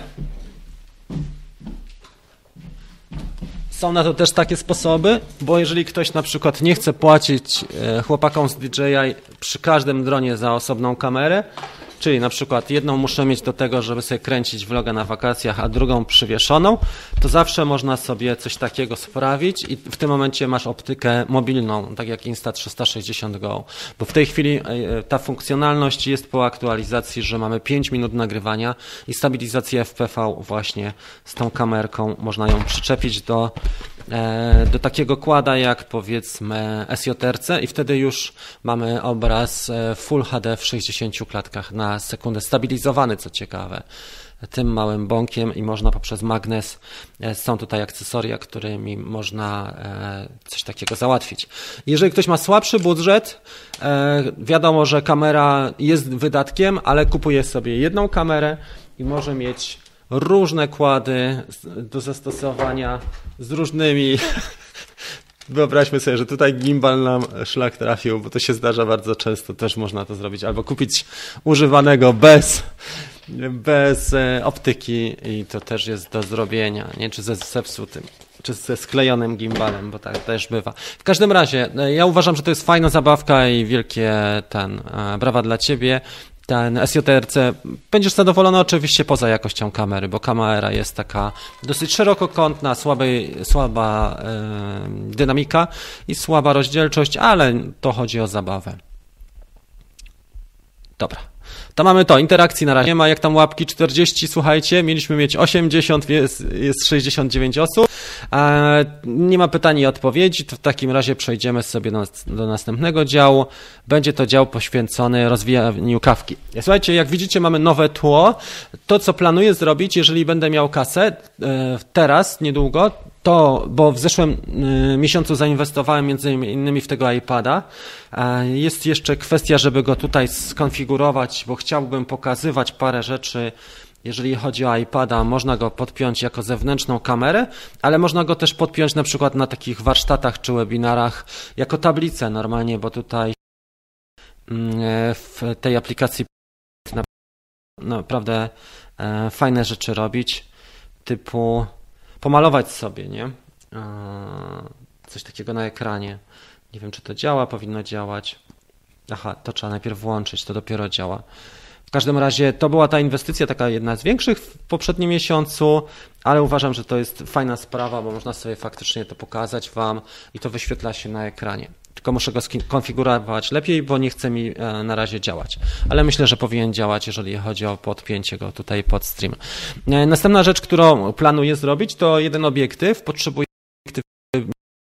są na to też takie sposoby, bo jeżeli ktoś na przykład nie chce płacić e, chłopakom z DJI przy każdym dronie za osobną kamerę, Czyli na przykład jedną muszę mieć do tego, żeby sobie kręcić vloga na wakacjach, a drugą przywieszoną, to zawsze można sobie coś takiego sprawić i w tym momencie masz optykę mobilną, tak jak Insta360 Go. Bo w tej chwili e, ta funkcjonalność jest po aktualizacji, że mamy 5 minut nagrywania i stabilizację FPV właśnie z tą kamerką można ją przyczepić do do takiego kłada jak powiedzmy SJRC i wtedy już mamy obraz e, Full HD w 60 klatkach na sekundę, stabilizowany co ciekawe tym małym bąkiem i można poprzez magnes, e, są tutaj akcesoria, którymi można coś takiego załatwić. Jeżeli ktoś ma słabszy budżet, wiadomo, że kamera jest wydatkiem, ale kupuje sobie jedną kamerę i może mieć różne kłady do zastosowania z różnymi. Wyobraźmy sobie, że tutaj gimbal nam szlak trafił, bo to się zdarza bardzo często, też można to zrobić, albo kupić używanego bez, bez e, optyki i to też jest do zrobienia, nie? czy ze zepsutym czy ze sklejonym gimbalem, bo tak też bywa. W każdym razie, e, ja uważam, że to jest fajna zabawka i wielkie ten, e, brawa dla ciebie ten SJRC, będziesz zadowolony oczywiście poza jakością kamery, bo kamera jest taka dosyć szerokokątna, słabej, słaba dynamika i słaba rozdzielczość, ale to chodzi o zabawę. Dobra. To mamy to, interakcji na razie nie ma, jak tam łapki 40, słuchajcie, mieliśmy mieć 80, jest, jest 69 osób. E, nie ma pytań i odpowiedzi, to w takim razie przejdziemy sobie do, do następnego działu. Będzie to dział poświęcony rozwijaniu kawki. Słuchajcie, jak widzicie mamy nowe tło. To, co planuję zrobić, jeżeli będę miał kasę e, teraz, niedługo, to, bo w zeszłym y, miesiącu zainwestowałem między innymi w tego iPada. Jest jeszcze kwestia, żeby go tutaj skonfigurować, bo chciałbym pokazywać parę rzeczy. Jeżeli chodzi o iPada, można go podpiąć jako zewnętrzną kamerę, ale można go też podpiąć na przykład na takich warsztatach czy webinarach jako tablicę normalnie, bo tutaj mm, w tej aplikacji naprawdę e, fajne rzeczy robić, typu pomalować sobie, nie? Coś takiego na ekranie. Nie wiem, czy to działa, powinno działać. Aha, to trzeba najpierw włączyć, to dopiero działa. W każdym razie to była ta inwestycja, taka jedna z większych w poprzednim miesiącu, ale uważam, że to jest fajna sprawa, bo można sobie faktycznie to pokazać Wam i to wyświetla się na ekranie tylko muszę go skonfigurować lepiej, bo nie chce mi e, na razie działać. Ale myślę, że powinien działać, jeżeli chodzi o podpięcie go tutaj pod stream. E, następna rzecz, którą planuję zrobić, to jeden obiektyw. Potrzebuję obiektyw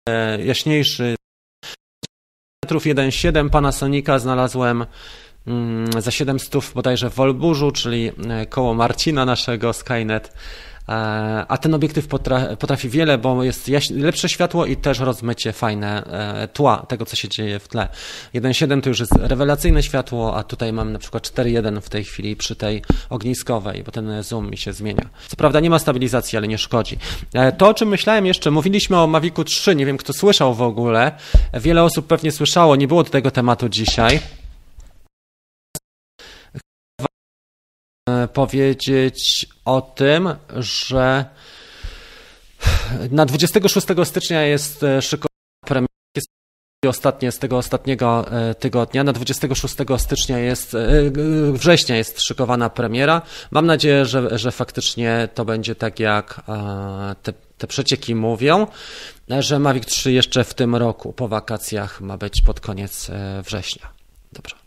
e, jaśniejszy. Metrów 1.7 Panasonica znalazłem mm, za 700 bodajże w Wolburzu, czyli koło Marcina naszego Skynet a ten obiektyw potrafi wiele, bo jest lepsze światło i też rozmycie fajne e, tła tego, co się dzieje w tle. 1.7 to już jest rewelacyjne światło, a tutaj mam na przykład 4.1 w tej chwili przy tej ogniskowej, bo ten zoom mi się zmienia. Co prawda nie ma stabilizacji, ale nie szkodzi. E, to, o czym myślałem jeszcze, mówiliśmy o Mavicu 3, nie wiem kto słyszał w ogóle. Wiele osób pewnie słyszało, nie było do tego tematu dzisiaj. Powiedzieć o tym, że na 26 stycznia jest e, szykowana premiera ostatnie z tego ostatniego e, tygodnia. Na 26 stycznia jest, e, września jest szykowana premiera. Mam nadzieję, że, że faktycznie to będzie tak jak te, te przecieki mówią, że Mavic 3 jeszcze w tym roku po wakacjach ma być pod koniec września. Dobrze.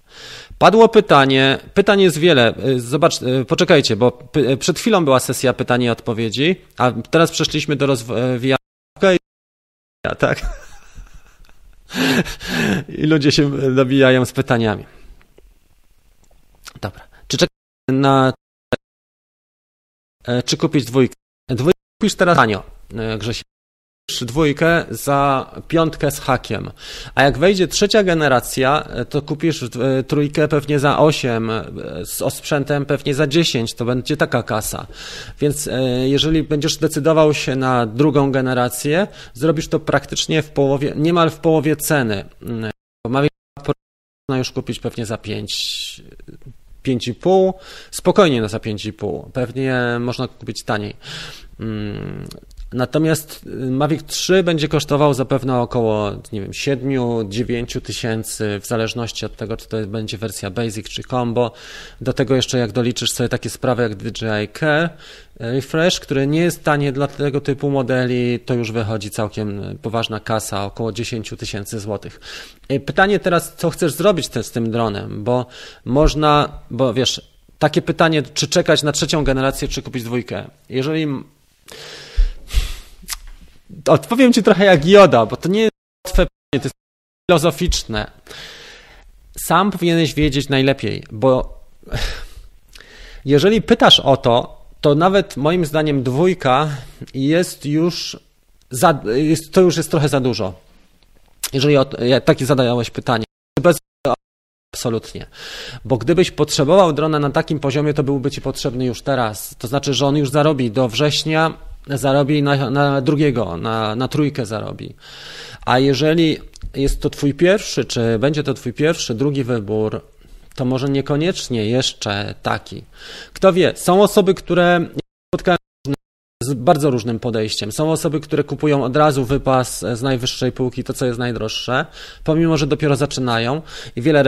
Padło pytanie, pytań jest wiele. Y, zobacz, y, poczekajcie, bo y, przed chwilą była sesja pytań i odpowiedzi, a teraz przeszliśmy do rozwijania, tak? I ludzie się nabijają z pytaniami. Dobra. Czy czekaj na... Czy kupić dwójkę? Dwójkę kupisz teraz tanio, Grzesie. Dwójkę za piątkę z hakiem. A jak wejdzie trzecia generacja, to kupisz e, trójkę pewnie za 8, e, z osprzętem pewnie za 10, to będzie taka kasa. Więc e, jeżeli będziesz decydował się na drugą generację, zrobisz to praktycznie w połowie, niemal w połowie ceny. Mavic można już kupić pewnie za 5, 5,5, spokojnie za 5,5. Pewnie można kupić taniej. Natomiast y, Mavic 3 będzie kosztował zapewne około, nie wiem, 7-9 tysięcy, w zależności od tego, czy to będzie wersja Basic czy Combo. Do tego jeszcze jak doliczysz sobie takie sprawy jak DJI Care Refresh, który nie jest tanie dla tego typu modeli, to już wychodzi całkiem poważna kasa, około 10 tysięcy złotych. Y, pytanie teraz, co chcesz zrobić z tym dronem, bo można, bo wiesz, takie pytanie, czy czekać na trzecią generację, czy kupić dwójkę. Jeżeli Odpowiem ci trochę jak Joda, bo to nie jest łatwe pytanie, to jest filozoficzne. Sam powinieneś wiedzieć najlepiej, bo jeżeli pytasz o to, to nawet moim zdaniem dwójka jest już za, jest, to już jest trochę za dużo. Jeżeli o, takie zadałeś pytanie. Bez Absolutnie. Bo gdybyś potrzebował drona na takim poziomie, to byłby ci potrzebny już teraz. To znaczy, że on już zarobi do września zarobi na, na drugiego, na, na trójkę zarobi. A jeżeli jest to twój pierwszy, czy będzie to twój pierwszy, drugi wybór, to może niekoniecznie jeszcze taki. Kto wie, są osoby, które spotkałem bardzo różnym podejściem. Są osoby, które kupują od razu wypas z najwyższej półki, to co jest najdroższe, pomimo, że dopiero zaczynają. I wiele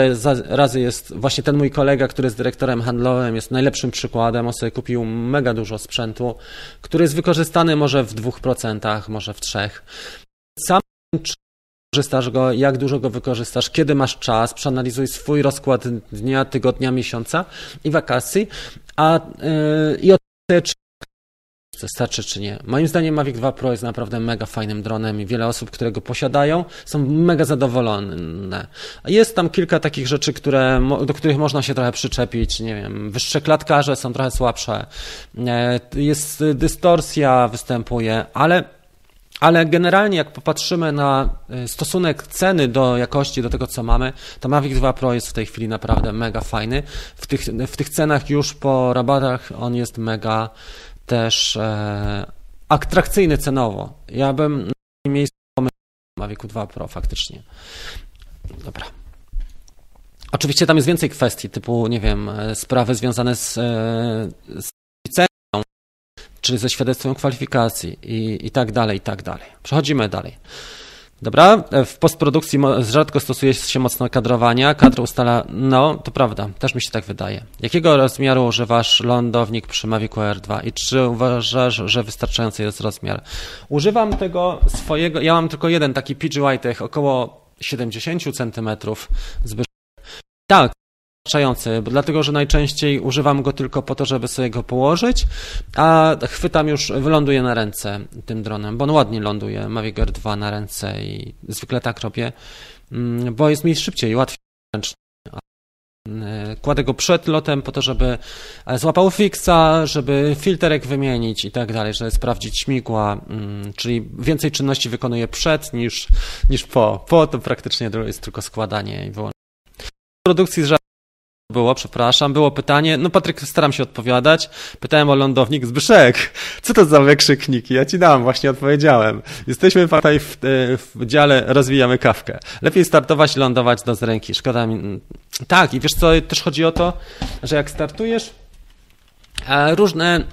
razy jest właśnie ten mój kolega, który jest dyrektorem handlowym, jest najlepszym przykładem. On sobie kupił mega dużo sprzętu, który jest wykorzystany może w dwóch procentach, może w trzech. Sam korzystasz go, jak dużo go wykorzystasz, kiedy masz czas, przeanalizuj swój rozkład dnia, tygodnia, miesiąca i wakacji, a yy, i od czy starczy czy nie. Moim zdaniem Mavic 2 Pro jest naprawdę mega fajnym dronem i wiele osób, które go posiadają, są mega zadowolone. Jest tam kilka takich rzeczy, które, do których można się trochę przyczepić, nie wiem, wyższe klatkarze są trochę słabsze, e, jest dystorsja występuje, ale ale generalnie, jak popatrzymy na e, stosunek ceny do jakości, do tego, co mamy, to Mavic 2 Pro jest w tej chwili naprawdę mega fajny. W tych, w tych cenach już po rabatach on jest mega też e, atrakcyjny cenowo. Ja bym na miejscu Mavic 2 Pro faktycznie. Dobra. Oczywiście tam jest więcej kwestii, typu, nie wiem, e, sprawy związane z, e, z licencją, czyli ze świadectwem kwalifikacji i, i tak dalej, i tak dalej. Przechodzimy dalej. Dobra, w postprodukcji rzadko stosuje się mocno kadrowania, kadr ustala, no to prawda, też mi się tak wydaje. Jakiego rozmiaru używasz lądownik przy Mavic Air 2 i czy uważasz, że wystarczający jest rozmiar? Używam tego swojego, ja mam tylko jeden taki PGY Tech, około 70 cm zbyt. Tak, wystarczający, dlatego że najczęściej używam go tylko po to, żeby sobie go położyć, a chwytam już, wyląduję na ręce tym dronem, bo on ładnie ląduje, Mavic Air 2 na ręce i zwykle tak robię, mm, bo jest mi szybciej łatwiej Kładę go przed lotem po to, żeby złapał fixa, żeby filterek wymienić i tak dalej, żeby sprawdzić śmigła, mm, czyli więcej czynności wykonuję przed niż, niż po. Po to praktycznie jest tylko składanie i wyłączenie. produkcji z było, przepraszam, było pytanie. No Patryk, staram się odpowiadać. Pytałem o lądownik Zbyszek. Co to za wykrzykniki? Ja ci dam, właśnie odpowiedziałem. Jesteśmy tutaj w, e, w dziale rozwijamy kawkę. Lepiej startować, lądować do z ręki. Szkoda mi... Tak, i wiesz co, też chodzi o to, że jak startujesz, różne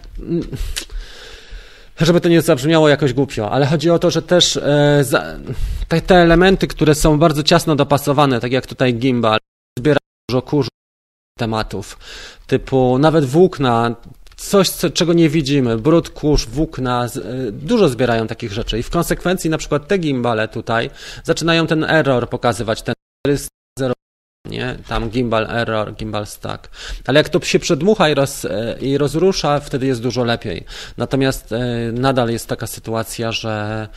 żeby to nie zabrzmiało jakoś głupio, ale chodzi o to, że też e, te, te, elementy, które są bardzo ciasno dopasowane, tak jak tutaj gimbal, zbiera dużo kurzu, tematów, typu nawet włókna, coś, co, czego nie widzimy, brud, kurz, włókna, y, dużo zbierają takich rzeczy i w konsekwencji na przykład te gimbale tutaj zaczynają ten error pokazywać, ten 0, nie? Tam gimbal error, gimbal stack. Ale jak to się przedmucha i, roz, y, i rozrusza, wtedy jest dużo lepiej. Natomiast y, nadal jest taka sytuacja, że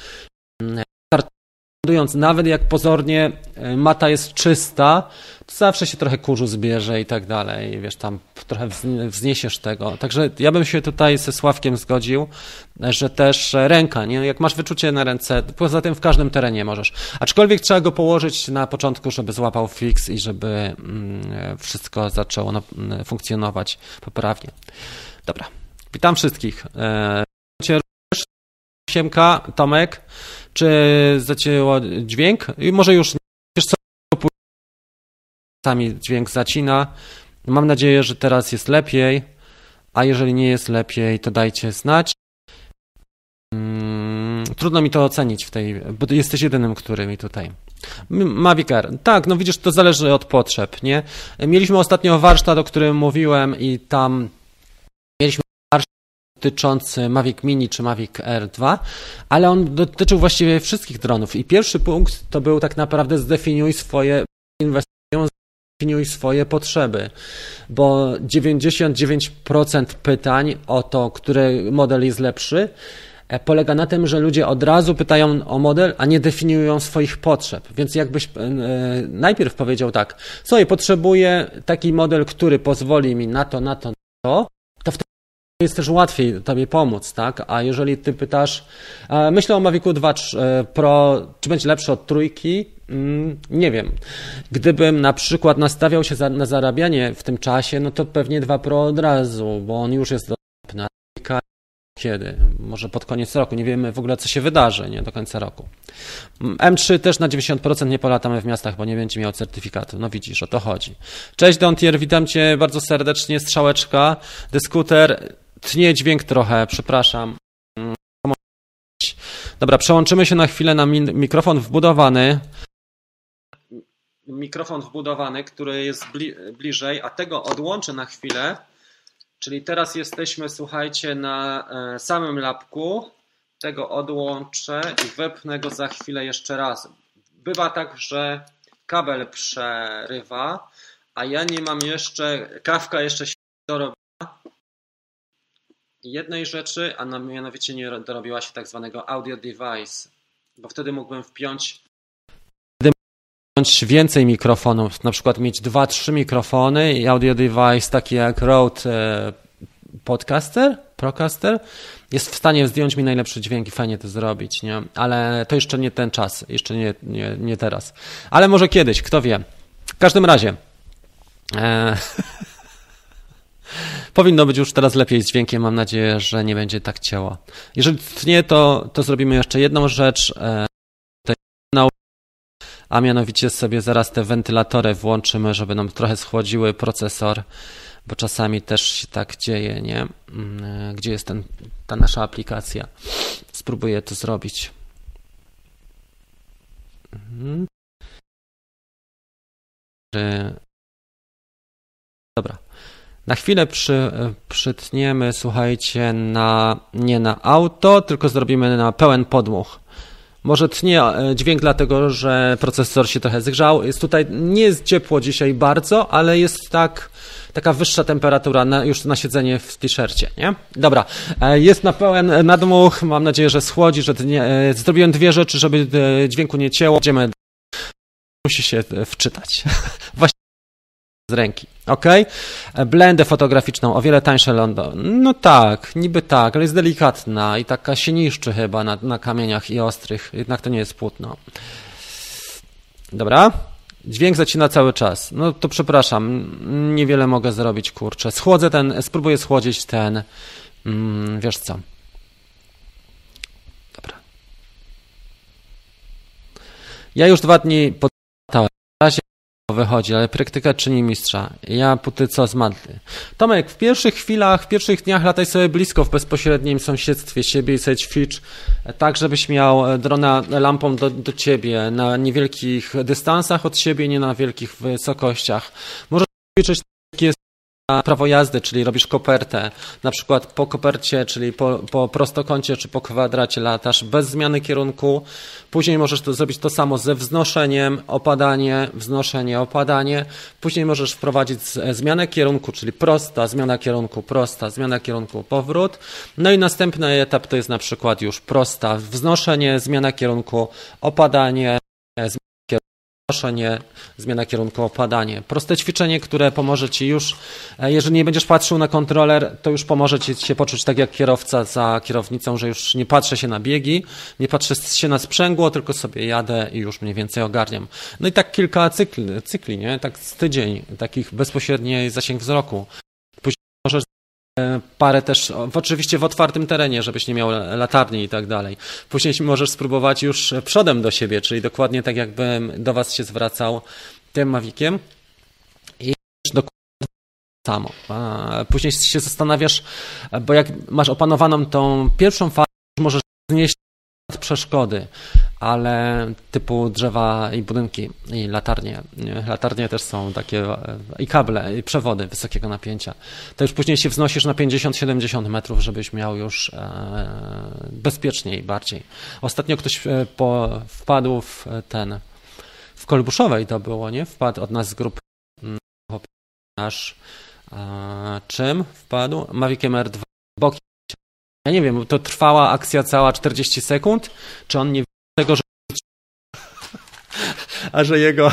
nawet jak pozornie e, mata jest czysta, to zawsze się trochę kurzu zbierze i tak dalej, wiesz, tam trochę wzniesiesz tego. Także ja bym się tutaj ze Sławkiem zgodził, że też ręka, nie? jak masz wyczucie na ręce, poza tym w każdym terenie możesz. Aczkolwiek trzeba go położyć na początku, żeby złapał fix i żeby mm, wszystko zaczęło funkcjonować poprawnie. Dobra, witam wszystkich. Siemka, Tomek, czy zacięło dźwięk? I może już wiesz co, sami dźwięk zacina. Mam nadzieję, że teraz jest lepiej, a jeżeli nie jest lepiej, to dajcie znać. Hmm, trudno mi to ocenić w tej, bo jesteś jedynym, który mi tutaj. Mavic Air. Tak, no widzisz, to zależy od potrzeb, nie? Mieliśmy ostatnio warsztat, o którym mówiłem i tam dotyczący Mavic Mini czy Mavic Air 2, ale on dotyczył właściwie wszystkich dronów. I pierwszy punkt to był tak naprawdę zdefiniuj swoje inwestycje, zdefiniuj swoje potrzeby, bo 99% pytań o to, który model jest lepszy, e, polega na tym, że ludzie od razu pytają o model, a nie definiują swoich potrzeb. Więc jakbyś e, najpierw powiedział tak, sobie potrzebuję taki model, który pozwoli mi na to, na to, na to, jest też łatwiej Tobie pomóc, tak? A jeżeli Ty pytasz, myślę o Mavicu 2 e, Pro, czy będzie lepszy od trójki? Mm, nie wiem. Gdybym na przykład nastawiał się za, na zarabianie w tym czasie, no to pewnie 2 Pro od razu, bo on już jest dostępny. Kiedy? Może pod koniec roku. Nie wiemy w ogóle, co się wydarzy nie do końca roku. M3 też na 90% nie polatamy w miastach, bo nie będzie miał certyfikatu. No widzisz, o to chodzi. Cześć Dontier, witam Cię bardzo serdecznie. Strzałeczka, dyskuter tnie dźwięk trochę, przepraszam. Dobra, przełączymy się na chwilę na mikrofon wbudowany. Mikrofon wbudowany, który jest bli bliżej, a tego odłączę na chwilę. Czyli teraz jesteśmy, słuchajcie, na e, samym lapku. Tego odłączę i wepnę go za chwilę jeszcze raz. Bywa tak, że kabel przerywa, a ja nie mam jeszcze, kawka jeszcze się dorobiła jednej rzeczy, a mianowicie nie dorobiła się tak zwanego audio device, bo wtedy mógłbym wpiąć więcej mikrofonów, na przykład mieć dwa, trzy mikrofony i audio device taki jak Rode e, Podcaster, Procaster jest w stanie zdjąć mi najlepszy dźwięk i fajnie to zrobić, nie? Ale to jeszcze nie ten czas, jeszcze nie, nie, nie teraz. Ale może kiedyś, kto wie. W każdym razie. E Powinno być już teraz lepiej z dźwiękiem. Mam nadzieję, że nie będzie tak ciało. Jeżeli nie, to, to zrobimy jeszcze jedną rzecz. E, a mianowicie sobie zaraz te wentylatory włączymy, żeby nam trochę schłodziły procesor, bo czasami też się tak dzieje, nie? Mm, e, gdzie jest ten, ta nasza aplikacja? Spróbuję to zrobić. Mhm. Dobra. Na chwilę przy, przytniemy, słuchajcie, na, nie na auto, tylko zrobimy na pełen podmuch. Może tnie e, dźwięk dlatego, że procesor się trochę zgrzał. Jest tutaj, nie jest ciepło dzisiaj bardzo, ale jest tak, taka wyższa temperatura na, już na siedzenie w t-shircie, nie? Dobra, e, jest na pełen nadmuch, mam nadzieję, że schłodzi, że nie, e, zrobiłem dwie rzeczy, żeby dźwięku nie cięło. Musi się wczytać. Właśnie z ręki. Ok? Blendę fotograficzną, o wiele tańsze London. No tak, niby tak, ale jest delikatna i taka się niszczy chyba na, na kamieniach i ostrych. Jednak to nie jest płótno. Dobra. Dźwięk zacina cały czas. No to przepraszam, niewiele mogę zrobić, kurczę. Schłodzę ten, spróbuję schłodzić ten, mm, wiesz co. Dobra. Ja już dwa dni pod wychodzi, ale praktyka czyni mistrza. Ja póty co z Madly. Tomek, w pierwszych chwilach, w pierwszych dniach lataj sobie blisko w bezpośrednim sąsiedztwie siebie i sobie ćwicz tak, żebyś miał drona lampą do, do ciebie na niewielkich dystansach od siebie, nie na wielkich wysokościach. Możesz ćwiczyć takie prawo jazdy, czyli robisz kopertę, na przykład po kopercie, czyli po, po prostokącie czy po kwadracie latasz bez zmiany kierunku. Później możesz to zrobić to samo ze wznoszeniem, opadanie, wznoszenie, opadanie. Później możesz wprowadzić zmianę kierunku, czyli prosta, zmiana kierunku, prosta, zmiana kierunku, powrót. No i następny etap to jest na przykład już prosta, wznoszenie, zmiana kierunku, opadanie, Przenoszenie, zmiana kierunku, opadanie. Proste ćwiczenie, które pomoże Ci już, e, jeżeli nie będziesz patrzył na kontroler, to już pomoże Ci się poczuć tak jak kierowca za kierownicą, że już nie patrzę się na biegi, nie patrzę się na sprzęgło, tylko sobie jadę i już mniej więcej ogarniam. No i tak kilka cykli, cykli nie? tak z tydzień, takich bezpośredniej zasięg wzroku. Później możesz parę też, oczywiście w otwartym terenie, żebyś nie miał latarni i tak dalej. Później możesz spróbować już przodem do siebie, czyli dokładnie tak jakbym do Was się zwracał tym Maviciem i dokładnie samo. Później się zastanawiasz, bo jak masz opanowaną tą pierwszą fazę, możesz znieść przeszkody, ale typu drzewa i budynki i latarnie. Latarnie też są takie e, i kable, i przewody wysokiego napięcia. To już później się wznosisz na 50-70 metrów, żebyś miał już e, bezpieczniej bardziej. Ostatnio ktoś e, wpadł w ten w Kolbuszowej to było, nie? Wpadł od nas z grupy mm, nasz czym wpadł? Maviciem R2 boki ja nie wiem, to trwała akcja cała 40 sekund, czy on nie tego, że a że jego,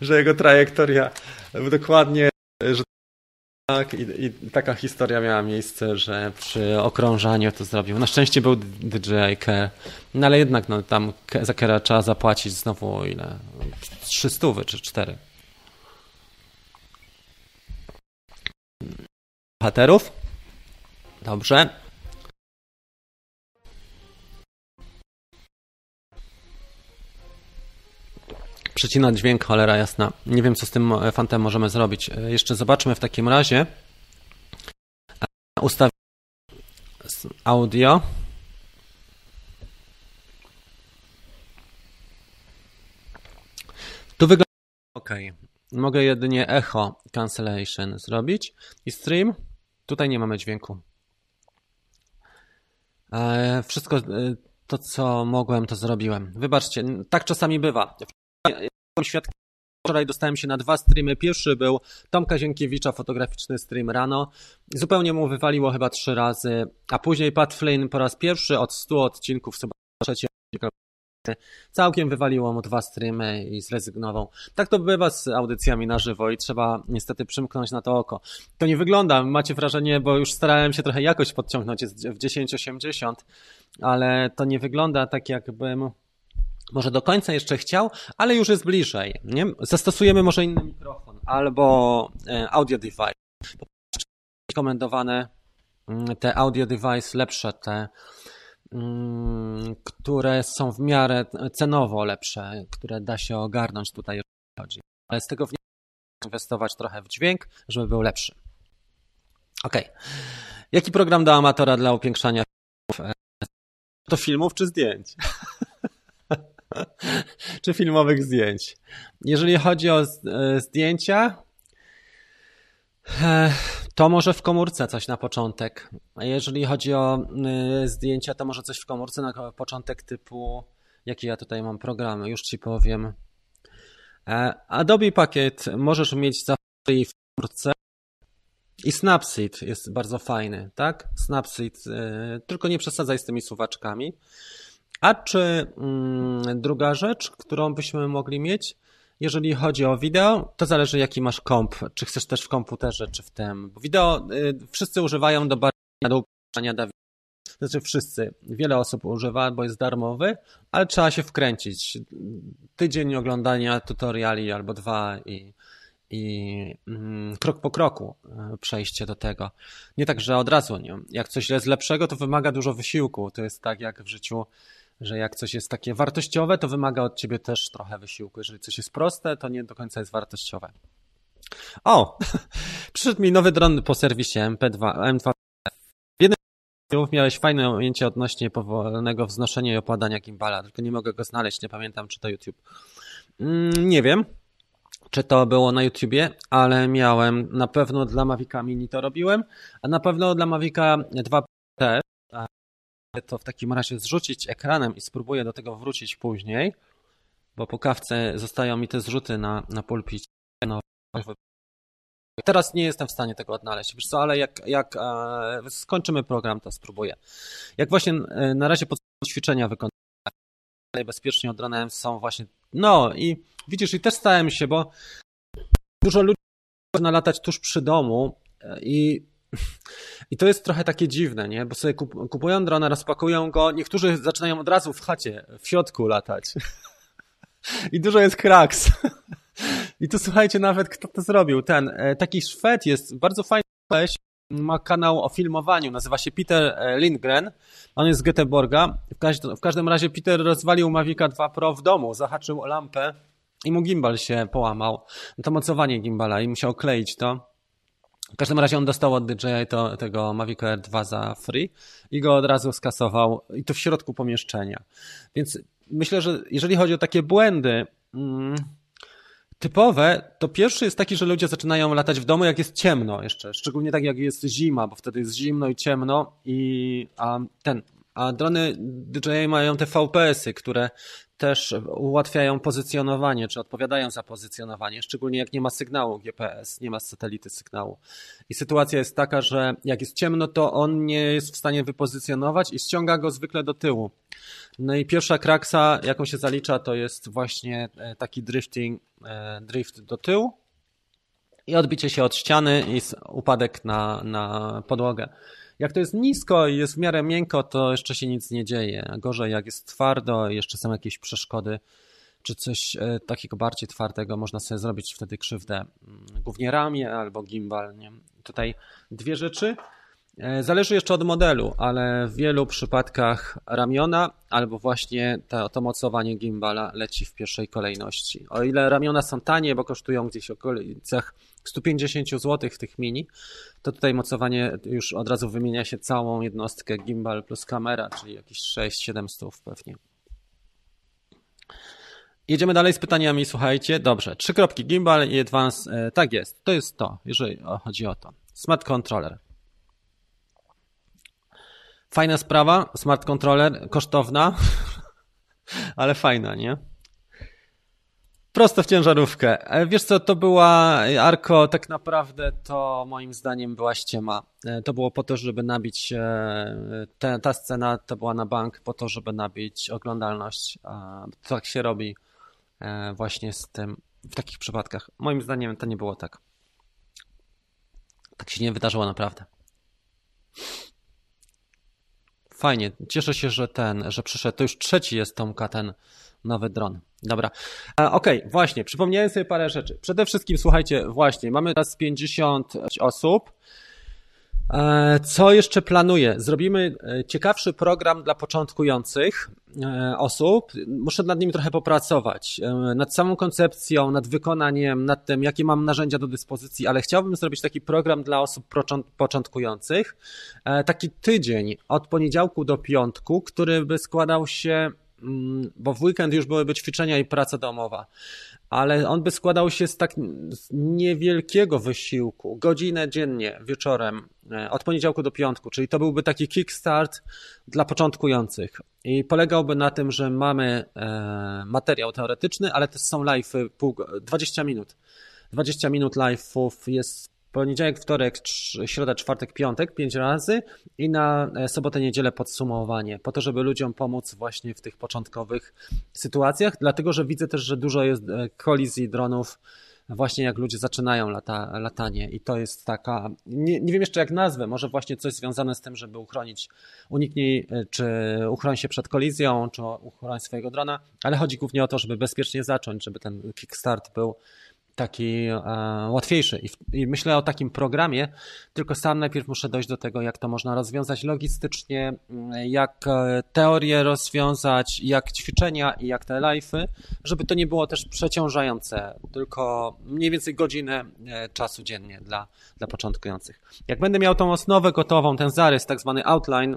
że jego trajektoria dokładnie, że tak, i, i, taka historia miała miejsce, że przy okrążaniu to zrobił. Na szczęście był DJI Care, no ale jednak no, tam za Kera trzeba zapłacić znowu ile? 300 czy 4. Bohaterów? Dobrze. Przecina dźwięk, cholera jasna. Nie wiem, co z tym e, fantem możemy zrobić. E, jeszcze zobaczmy w takim razie. E, ustawię audio. Tu wygląda ok. Mogę jedynie echo cancellation zrobić i stream. Tutaj nie mamy dźwięku. Wszystko to, co mogłem, to zrobiłem. Wybaczcie, tak czasami bywa świadkiem. Wczoraj dostałem się na dwa streamy. Pierwszy był Tomka Zienkiewicza, fotograficzny stream rano. Zupełnie mu wywaliło chyba trzy razy, a później Pat Flynn po raz pierwszy od 100 odcinków, chyba Całkiem wywaliło mu dwa streamy i zrezygnował. Tak to bywa z audycjami na żywo i trzeba niestety przymknąć na to oko. To nie wygląda, macie wrażenie, bo już starałem się trochę jakość podciągnąć, w 1080, ale to nie wygląda tak jakbym może do końca jeszcze chciał, ale już jest bliżej. Nie? Zastosujemy może inny mikrofon albo e, audio device. Rekomendowane mm, te audio device lepsze, te mm, które są w miarę cenowo lepsze, które da się ogarnąć tutaj chodzi. Ale z tego inwestować trochę w dźwięk, żeby był lepszy. Ok. Jaki program do amatora dla upiększania filmów? E, to filmów czy zdjęć? czy filmowych zdjęć. Jeżeli chodzi o e, zdjęcia, e, to może w komórce coś na początek. A jeżeli chodzi o e, zdjęcia, to może coś w komórce na początek typu, jakie ja tutaj mam programy, już ci powiem. Adobe Pakiet możesz mieć zawsze w komórce. I Snapseed jest bardzo fajny, tak? Snapseed, tylko nie przesadzaj z tymi suwaczkami. A czy mm, druga rzecz, którą byśmy mogli mieć, jeżeli chodzi o wideo, to zależy jaki masz komp. Czy chcesz też w komputerze, czy w tym. Bo wideo y, wszyscy używają do badania, do upiększania da znaczy wszyscy, wiele osób używa, bo jest darmowy, ale trzeba się wkręcić. Tydzień oglądania tutoriali albo dwa i, i mm, krok po kroku y, przejście do tego. Nie tak, że od razu nie. Jak coś jest lepszego, to wymaga dużo wysiłku. To jest tak jak w życiu że jak coś jest takie wartościowe, to wymaga od ciebie też trochę wysiłku. Jeżeli coś jest proste, to nie do końca jest wartościowe. O! Przyszedł mi nowy dron po serwisie MP2, M2. W jednym miałeś fajne ujęcie odnośnie powolnego wznoszenia i opadania gimbala, tylko nie mogę go znaleźć, nie pamiętam czy to YouTube. Mm, nie wiem. czy to było na YouTubie, ale miałem na pewno dla Mavica Mini to robiłem, a na pewno dla Mavica 2 też. To w takim razie zrzucić ekranem i spróbuję do tego wrócić później, bo po kawce zostają mi te zrzuty na, na pulpit. No, teraz nie jestem w stanie tego odnaleźć, wiesz co, ale jak, jak e, skończymy program, to spróbuję. Jak właśnie e, na razie podstawowe ćwiczenia wykonałem, bezpiecznie od rana są właśnie, no i widzisz, i też stałem się, bo dużo ludzi można latać tuż przy domu e, i i to jest trochę takie dziwne, nie? Bo sobie kupują drona, rozpakują go, niektórzy zaczynają od razu w chacie, w środku latać. I dużo jest kraks. I tu słuchajcie, nawet kto to zrobił. Ten e, taki Szwed jest bardzo fajny ma kanał o filmowaniu, nazywa się Peter e, Lindgren. On jest z Göteborga. W, w każdym razie Peter rozwalił Mavica 2 Pro w domu, zahaczył o lampę i mu gimbal się połamał. To mocowanie gimbala i musiał kleić to. W każdym razie on dostał od DJI to, tego Mavic Air 2 za free i go od razu skasował i to w środku pomieszczenia. Więc myślę, że jeżeli chodzi o takie błędy mm, typowe, to pierwszy jest taki, że ludzie zaczynają latać w domu, jak jest ciemno jeszcze, szczególnie tak jak jest zima, bo wtedy jest zimno i ciemno i a ten a drony DJI mają te VPS-y, które też ułatwiają pozycjonowanie, czy odpowiadają za pozycjonowanie, szczególnie jak nie ma sygnału GPS, nie ma satelity sygnału. I sytuacja jest taka, że jak jest ciemno, to on nie jest w stanie wypozycjonować i ściąga go zwykle do tyłu. No i pierwsza kraksa, jaką się zalicza, to jest właśnie e, taki drifting, e, drift do tyłu i odbicie się od ściany i upadek na, na podłogę. Jak to jest nisko i jest w miarę miękko, to jeszcze się nic nie dzieje. Gorzej jak jest twardo, jeszcze są jakieś przeszkody, czy coś e, takiego bardziej twardego, można sobie zrobić wtedy krzywdę mm, głównie ramię albo gimbal. Nie? Tutaj dwie rzeczy. E, zależy jeszcze od modelu, ale w wielu przypadkach ramiona albo właśnie to, to mocowanie gimbala leci w pierwszej kolejności. O ile ramiona są tanie, bo kosztują gdzieś w okolicach 150 zł w tych mini, to tutaj mocowanie już od razu wymienia się całą jednostkę gimbal plus kamera, czyli jakieś 6-7 stów pewnie. Jedziemy dalej z pytaniami, słuchajcie. Dobrze, trzy kropki gimbal i advance. E, tak jest, to jest to, jeżeli chodzi o to. Smart controller. Fajna sprawa, smart controller, kosztowna, ale fajna, nie? Prosto w ciężarówkę. E, wiesz co, to była Arko, tak naprawdę to moim zdaniem była ściema. E, to było po to, żeby nabić, te, ta scena to była na bank po to, żeby nabić oglądalność. Tak się robi e, właśnie z tym w takich przypadkach. Moim zdaniem to nie było tak. Tak się nie wydarzyło naprawdę. Fajnie, cieszę się, że ten, że przyszedł. To już trzeci jest Tomka ten nowy dron. Dobra. Okej, okay, właśnie, przypomniałem sobie parę rzeczy. Przede wszystkim, słuchajcie, właśnie, mamy teraz 50 osób. E, co jeszcze planuję? Zrobimy e, ciekawszy program dla początkujących e, osób. Muszę nad nim trochę popracować. Nad samą koncepcją, nad wykonaniem, nad tym, jakie mam narzędzia do dyspozycji, ale chciałbym zrobić taki program dla osób początkujących. Taki tydzień od poniedziałku do piątku, który by składał się Mm, bo w weekend już byłyby ćwiczenia i praca domowa, ale on by składał się z tak niewielkiego wysiłku, godzinę dziennie, wieczorem, e, od poniedziałku do piątku, czyli to byłby taki kickstart dla początkujących i polegałby na tym, że mamy e, materiał teoretyczny, ale też są live 20 minut. 20 minut live'ów jest poniedziałek, wtorek, środa, czwartek, piątek, pięć razy i na e, sobotę, niedzielę podsumowanie, po to, żeby ludziom pomóc właśnie w tych początkowych sytuacjach, dlatego, że widzę też, że dużo jest e, kolizji dronów właśnie jak ludzie zaczynają lata, latanie. I to jest taka, nie, nie wiem jeszcze jak nazwę, może właśnie coś związane z tym, żeby uchronić, uniknij, e, czy uchroń się przed kolizją, czy uchroń swojego drona, ale chodzi głównie o to, żeby bezpiecznie zacząć, żeby ten kickstart był taki e, łatwiejszy. I, myślę o takim programie, tylko sam najpierw muszę dojść do tego, jak to można rozwiązać logistycznie, jak e, teorię rozwiązać, jak ćwiczenia i jak te live'y, żeby to nie było też przeciążające, tylko mniej więcej godzinę e, czasu dziennie dla, dla początkujących. Jak będę miał tą osnowę gotową, ten zarys, tak zwany outline,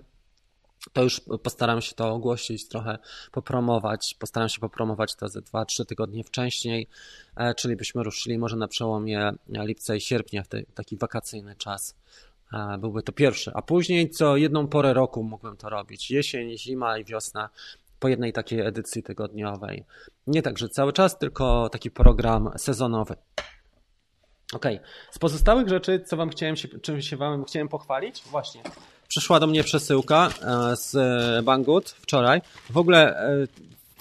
to już postaram się to ogłosić, trochę popromować. Postaram się popromować to ze 2-3 tygodnie wcześniej, e, czyli byśmy ruszyli może na przełomie lipca i sierpnia, w taki wakacyjny czas. E, byłby to pierwszy, a później co jedną porę roku mógłbym to robić. Jesień, zima i wiosna po jednej takiej edycji tygodniowej. Nie tak, że cały czas, tylko taki program sezonowy. Ok, z pozostałych rzeczy, co wam chciałem się, czym się wam chciałem pochwalić? Właśnie, przyszła do mnie przesyłka e, z Banggood wczoraj. W ogóle e,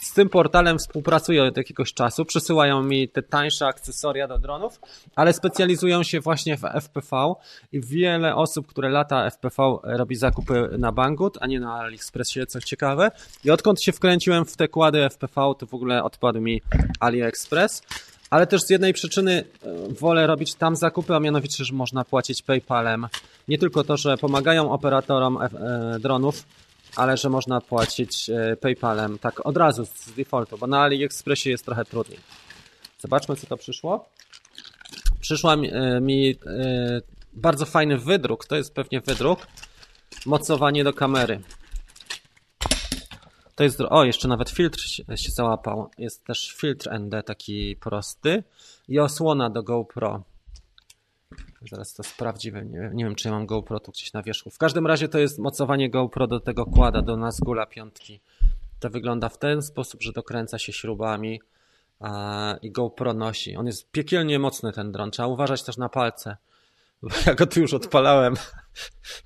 z tym portalem współpracuję od jakiegoś czasu. Przysyłają mi te tańsze akcesoria do dronów, ale specjalizują się właśnie w FPV i wiele osób, które lata FPV robi zakupy na Banggood, a nie na AliExpressie, co ciekawe. I odkąd się wkręciłem w te kłady FPV, to w ogóle odpadł mi AliExpress. Ale też z jednej przyczyny e, wolę robić tam zakupy, a mianowicie, że można płacić PayPalem. Nie tylko to, że pomagają operatorom e, dronów, ale że można płacić e, PayPalem tak od razu z defaultu, bo na AliExpressie jest trochę trudniej. Zobaczmy, co to przyszło. Przyszła mi bardzo fajny wydruk, to jest pewnie wydruk, mocowanie do kamery. To jest, o, jeszcze nawet filtr się, się załapał. Jest też filtr ND taki prosty i osłona do GoPro. Zaraz to sprawdzimy. Nie, nie wiem, czy ja mam GoPro tu gdzieś na wierzchu. W każdym razie to jest mocowanie GoPro do tego kłada, do Nazgula piątki. To wygląda w ten sposób, że dokręca się śrubami a, i GoPro nosi. On jest piekielnie mocny ten dron. Trzeba uważać też na palce. Bo ja go tu już odpalałem.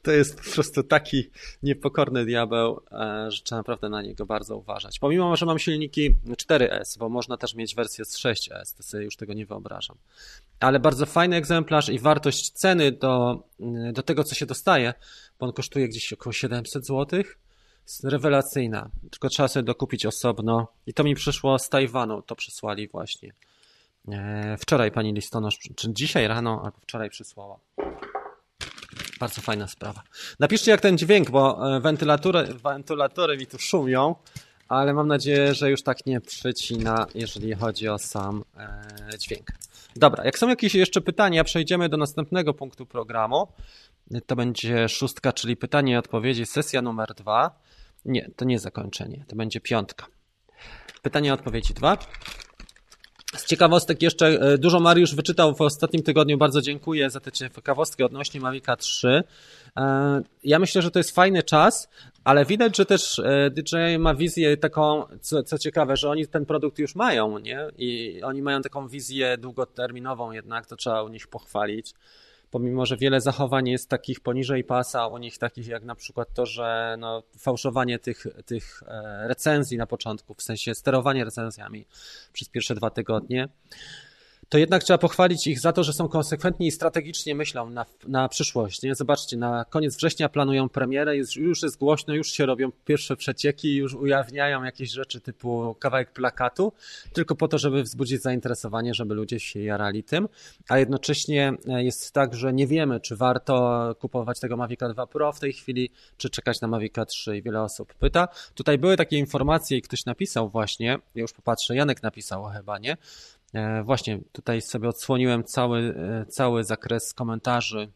To jest po prostu taki niepokorny diabeł, e, że trzeba naprawdę na niego bardzo uważać. Pomimo, że mam silniki 4S, bo można też mieć wersję z 6S, to sobie już tego nie wyobrażam. Ale bardzo fajny egzemplarz i wartość ceny do, do tego, co się dostaje, bo on kosztuje gdzieś około 700 zł, rewelacyjna. Tylko trzeba sobie dokupić osobno. I to mi przyszło z Tajwanu, to przysłali właśnie. E, wczoraj pani listonosz, czy dzisiaj rano, albo wczoraj przysłała. Bardzo fajna sprawa. Napiszcie jak ten dźwięk, bo e, wentylatory, wentylatory mi tu szumią, ale mam nadzieję, że już tak nie przycina, jeżeli chodzi o sam e, dźwięk. Dobra, jak są jakieś jeszcze pytania, przejdziemy do następnego punktu programu. To będzie szóstka, czyli pytanie i odpowiedzi, sesja numer dwa. Nie, to nie zakończenie, to będzie piątka. Pytanie i odpowiedzi dwa. Z ciekawostek jeszcze e, dużo Mariusz wyczytał w ostatnim tygodniu. Bardzo dziękuję za te ciekawostki odnośnie Mavica 3. E, ja myślę, że to jest fajny czas, ale widać, że też e, DJI ma wizję taką, co, co ciekawe, że oni ten produkt już mają, nie? I oni mają taką wizję długoterminową jednak, to trzeba u nich pochwalić pomimo że wiele zachowań jest takich poniżej pasa, u nich takich jak na przykład to, że no, fałszowanie tych, tych e, recenzji na początku, w sensie sterowanie recenzjami przez pierwsze dwa tygodnie to jednak trzeba pochwalić ich za to, że są konsekwentni i strategicznie myślą na, na przyszłość. Nie? Zobaczcie, na koniec września planują premierę, jest, już jest głośno, już się robią pierwsze przecieki, już ujawniają jakieś rzeczy typu kawałek plakatu, tylko po to, żeby wzbudzić zainteresowanie, żeby ludzie się jarali tym, a jednocześnie e, jest tak, że nie wiemy, czy warto kupować tego Mavica 2 Pro w tej chwili, czy czekać na Mavica 3 i wiele osób pyta. Tutaj były takie informacje i ktoś napisał właśnie, ja już popatrzę, Janek napisał chyba, nie? E, właśnie tutaj sobie odsłoniłem cały, e, cały zakres komentarzy.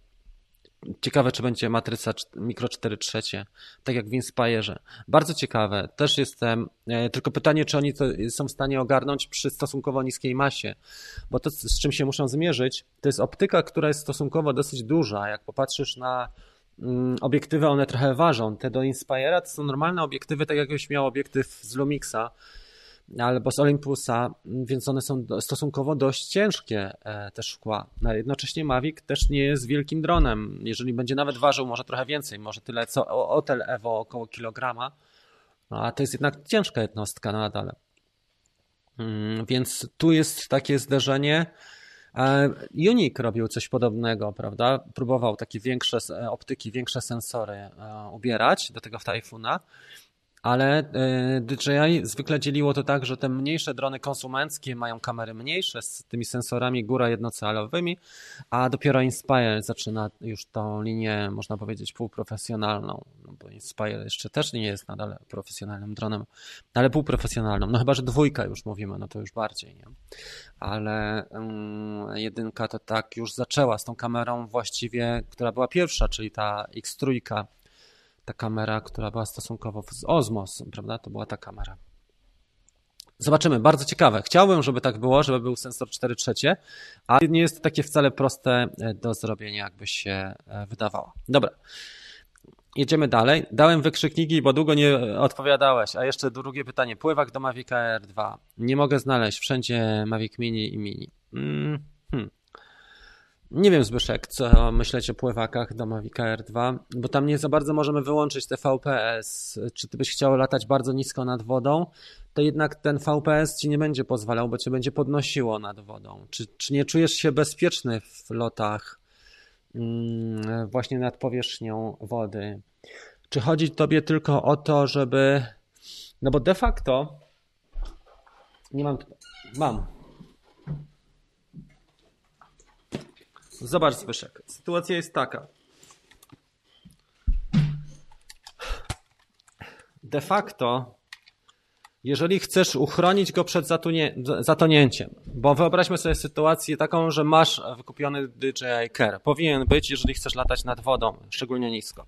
Ciekawe, czy będzie matryca mikro 4 trzecie, tak jak w Inspire. Bardzo ciekawe. Też jestem, e, tylko pytanie, czy oni to są w stanie ogarnąć przy stosunkowo niskiej masie, bo to, z czym się muszą zmierzyć, to jest optyka, która jest stosunkowo dosyć duża. Jak popatrzysz na mm, obiektywy, one trochę ważą. Te do Inspire'a to są normalne obiektywy, tak jakbyś miał obiektyw z Lumixa, albo z Olympusa, więc one są stosunkowo dość ciężkie, e, te szkła. No, jednocześnie Mavic też nie jest wielkim dronem. Jeżeli będzie nawet ważył może trochę więcej, może tyle co Otel Evo, około kilograma, no, a to jest jednak ciężka jednostka nadal. Mm, więc tu jest takie zderzenie. E, Unique robił coś podobnego, prawda? Próbował takie większe e, optyki, większe sensory ubierać do tego Typhoona ale e, DJI zwykle dzieliło to tak, że te mniejsze drony konsumenckie mają kamery mniejsze z tymi sensorami góra jednocalowymi, a dopiero Inspire zaczyna już tą linię, można powiedzieć, półprofesjonalną, no bo Inspire jeszcze też nie jest nadal profesjonalnym dronem, ale półprofesjonalną, no chyba, że dwójka już mówimy, no to już bardziej, nie? Ale um, jedynka to tak już zaczęła z tą kamerą właściwie, która była pierwsza, czyli ta X3, ta kamera, która była stosunkowo z Osmos, prawda? To była ta kamera. Zobaczymy, bardzo ciekawe. Chciałbym, żeby tak było, żeby był sensor 4 trzecie, ale nie jest to takie wcale proste e, do zrobienia, jakby się e, wydawało. Dobra. Jedziemy dalej. Dałem wykrzykniki, bo długo nie odpowiadałeś. A jeszcze drugie pytanie. Pływak do Mavic Air 2. Nie mogę znaleźć wszędzie Mavic Mini i Mini. Mm. Nie wiem, Zbyszek, co myśleć o pływakach do Mavic Air 2, bo tam nie za bardzo możemy wyłączyć te VPS. Czy ty byś chciał latać bardzo nisko nad wodą, to jednak ten VPS ci nie będzie pozwalał, bo cię będzie podnosiło nad wodą. Czy, czy nie czujesz się bezpieczny w lotach mm, właśnie nad powierzchnią wody? Czy chodzi tobie tylko o to, żeby. No bo de facto. Nie mam. Mam. Zobacz, Zbyszek. Sytuacja jest taka. De facto, jeżeli chcesz uchronić go przed zatonięciem, bo wyobraźmy sobie sytuację taką, że masz wykupiony DJI Care. Powinien być, jeżeli chcesz latać nad wodą, szczególnie nisko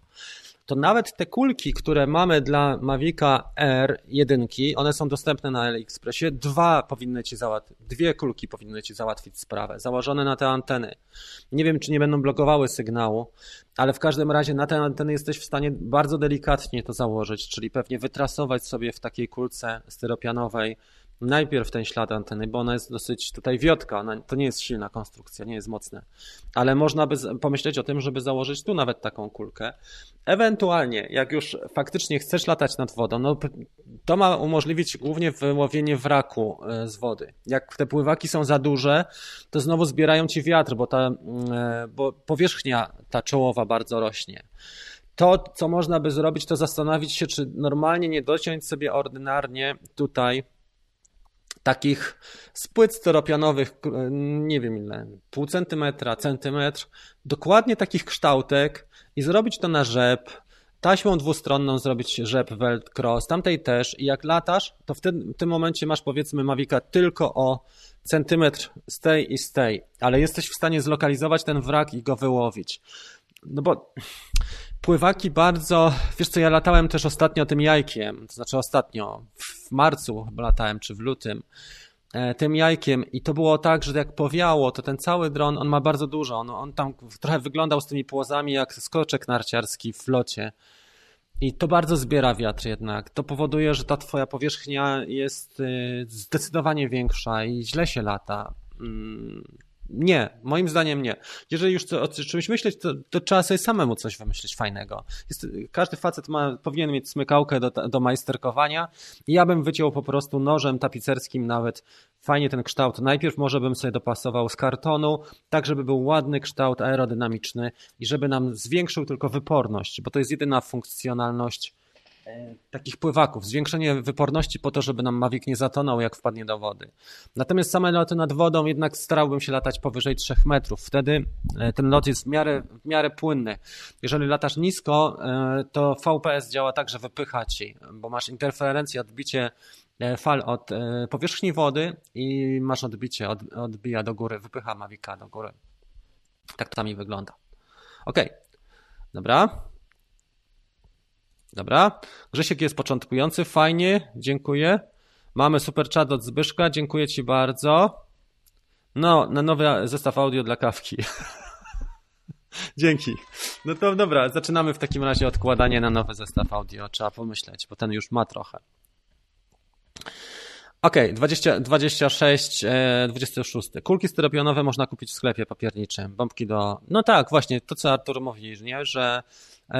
to nawet te kulki, które mamy dla Mavica R 1, one są dostępne na AliExpressie. Dwa powinny ci załatwić, dwie kulki powinny ci załatwić sprawę, założone na te anteny. Nie wiem, czy nie będą blokowały sygnału, ale w każdym razie na te anteny jesteś w stanie bardzo delikatnie to założyć, czyli pewnie wytrasować sobie w takiej kulce styropianowej najpierw ten ślad anteny, bo ona jest dosyć tutaj wiotka, ona, to nie jest silna konstrukcja, nie jest mocne, ale można by pomyśleć o tym, żeby założyć tu nawet taką kulkę. Ewentualnie, jak już faktycznie chcesz latać nad wodą, no to ma umożliwić głównie wyłowienie wraku e, z wody. Jak te pływaki są za duże, to znowu zbierają ci wiatr, bo ta mm, e, bo powierzchnia ta czołowa bardzo rośnie to, co można by zrobić, to zastanowić się, czy normalnie nie dociąć sobie ordynarnie tutaj takich spłyt styropianowych, nie wiem ile, pół centymetra, centymetr, dokładnie takich kształtek i zrobić to na rzep, taśmą dwustronną zrobić rzep velcro, z tamtej też i jak latasz, to w tym, w tym momencie masz powiedzmy Mavica tylko o centymetr z tej i z tej, ale jesteś w stanie zlokalizować ten wrak i go wyłowić. No bo pływaki bardzo, wiesz co, ja latałem też ostatnio tym jajkiem, to znaczy ostatnio, w marcu chyba latałem, czy w lutym, e, tym jajkiem i to było tak, że jak powiało, to ten cały dron, on ma bardzo dużo, on, on tam trochę wyglądał z tymi płozami jak skoczek narciarski w locie. I to bardzo zbiera wiatr jednak. To powoduje, że ta twoja powierzchnia jest y, zdecydowanie większa i źle się lata. Nie, moim zdaniem nie. Jeżeli już o czymś myśleć, to, to, trzeba sobie samemu coś wymyślić fajnego. Jest, każdy facet ma, powinien mieć smykałkę do, do majsterkowania ja bym wyciął po prostu nożem tapicerskim nawet fajnie ten kształt. Najpierw może bym sobie dopasował z kartonu, tak żeby był ładny kształt aerodynamiczny i żeby nam zwiększył tylko wyporność, bo to jest jedyna funkcjonalność takich pływaków, zwiększenie wyporności po to, żeby nam Mavic nie zatonął, jak wpadnie do wody. Natomiast same loty nad wodą jednak starałbym się latać powyżej 3 metrów. Wtedy e, ten lot jest w miarę, w miarę płynny. Jeżeli latasz nisko, e, to VPS działa tak, że wypycha ci, bo masz interferencję, odbicie fal od powierzchni wody i masz odbicie, od, odbija do góry, wypycha Mavica do góry. Tak to tam i wygląda. Ok, dobra. Dobra. Grzesiek jest początkujący, fajnie, dziękuję. Mamy super chat od Zbyszka, dziękuję Ci bardzo. No, na nowy zestaw audio dla kawki. Dzięki. No to dobra, zaczynamy w takim razie odkładanie na nowy zestaw audio. Trzeba pomyśleć, bo ten już ma trochę. Okej, okay, 20, 26, e, 26. Kulki styropianowe można kupić w sklepie papierniczym. Bombki do. No tak, właśnie, to co Artur mówi, nie? że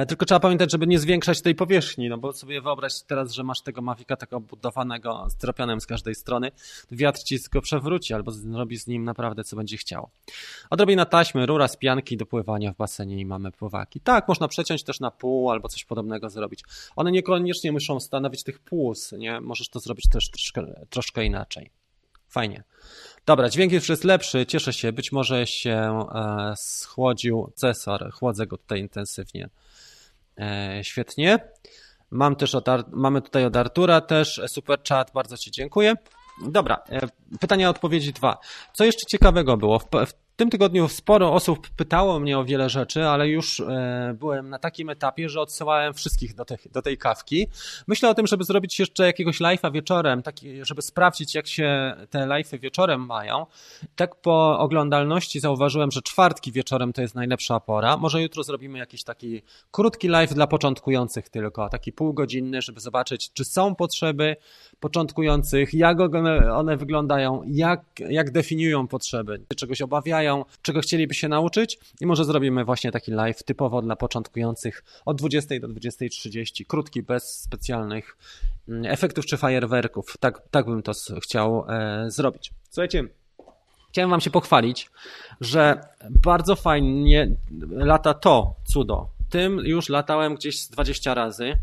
tylko trzeba pamiętać, żeby nie zwiększać tej powierzchni, no bo sobie wyobraź teraz, że masz tego Mavica tak obudowanego styropianem z każdej strony, wiatr ci go przewróci albo zrobi z nim naprawdę co będzie chciał. Odrobina taśmy, rura z pianki do pływania w basenie i mamy pływaki. Tak, można przeciąć też na pół albo coś podobnego zrobić. One niekoniecznie muszą stanowić tych płus, nie? Możesz to zrobić też troszkę, troszkę inaczej. Fajnie. Dobra, dźwięk już jest lepszy, cieszę się. Być może się e, schłodził cesar. Chłodzę go tutaj intensywnie. E, świetnie. Mam też od, mamy tutaj od Artura też super chat, bardzo Ci dziękuję. Dobra, e, pytania odpowiedzi dwa. Co jeszcze ciekawego było? W, w tym tygodniu sporo osób pytało mnie o wiele rzeczy, ale już e, byłem na takim etapie, że odsyłałem wszystkich do, do tej kawki. Myślę o tym, żeby zrobić jeszcze jakiegoś live'a wieczorem, taki, żeby sprawdzić, jak się te live'y wieczorem mają. Tak po oglądalności zauważyłem, że czwartki wieczorem to jest najlepsza pora. Może jutro zrobimy jakiś taki krótki live dla początkujących tylko, taki półgodzinny, żeby zobaczyć, czy są potrzeby początkujących, jak one, one wyglądają, jak, jak definiują potrzeby, czegoś obawiają, czego chcieliby się nauczyć i może zrobimy właśnie taki live typowo dla początkujących od 20 do 20.30, krótki, bez specjalnych mm, efektów czy fajerwerków. Tak, tak bym to chciał e, zrobić. Słuchajcie, chciałem wam się pochwalić, że bardzo fajnie lata to cudo. Tym już latałem gdzieś z 20 razy.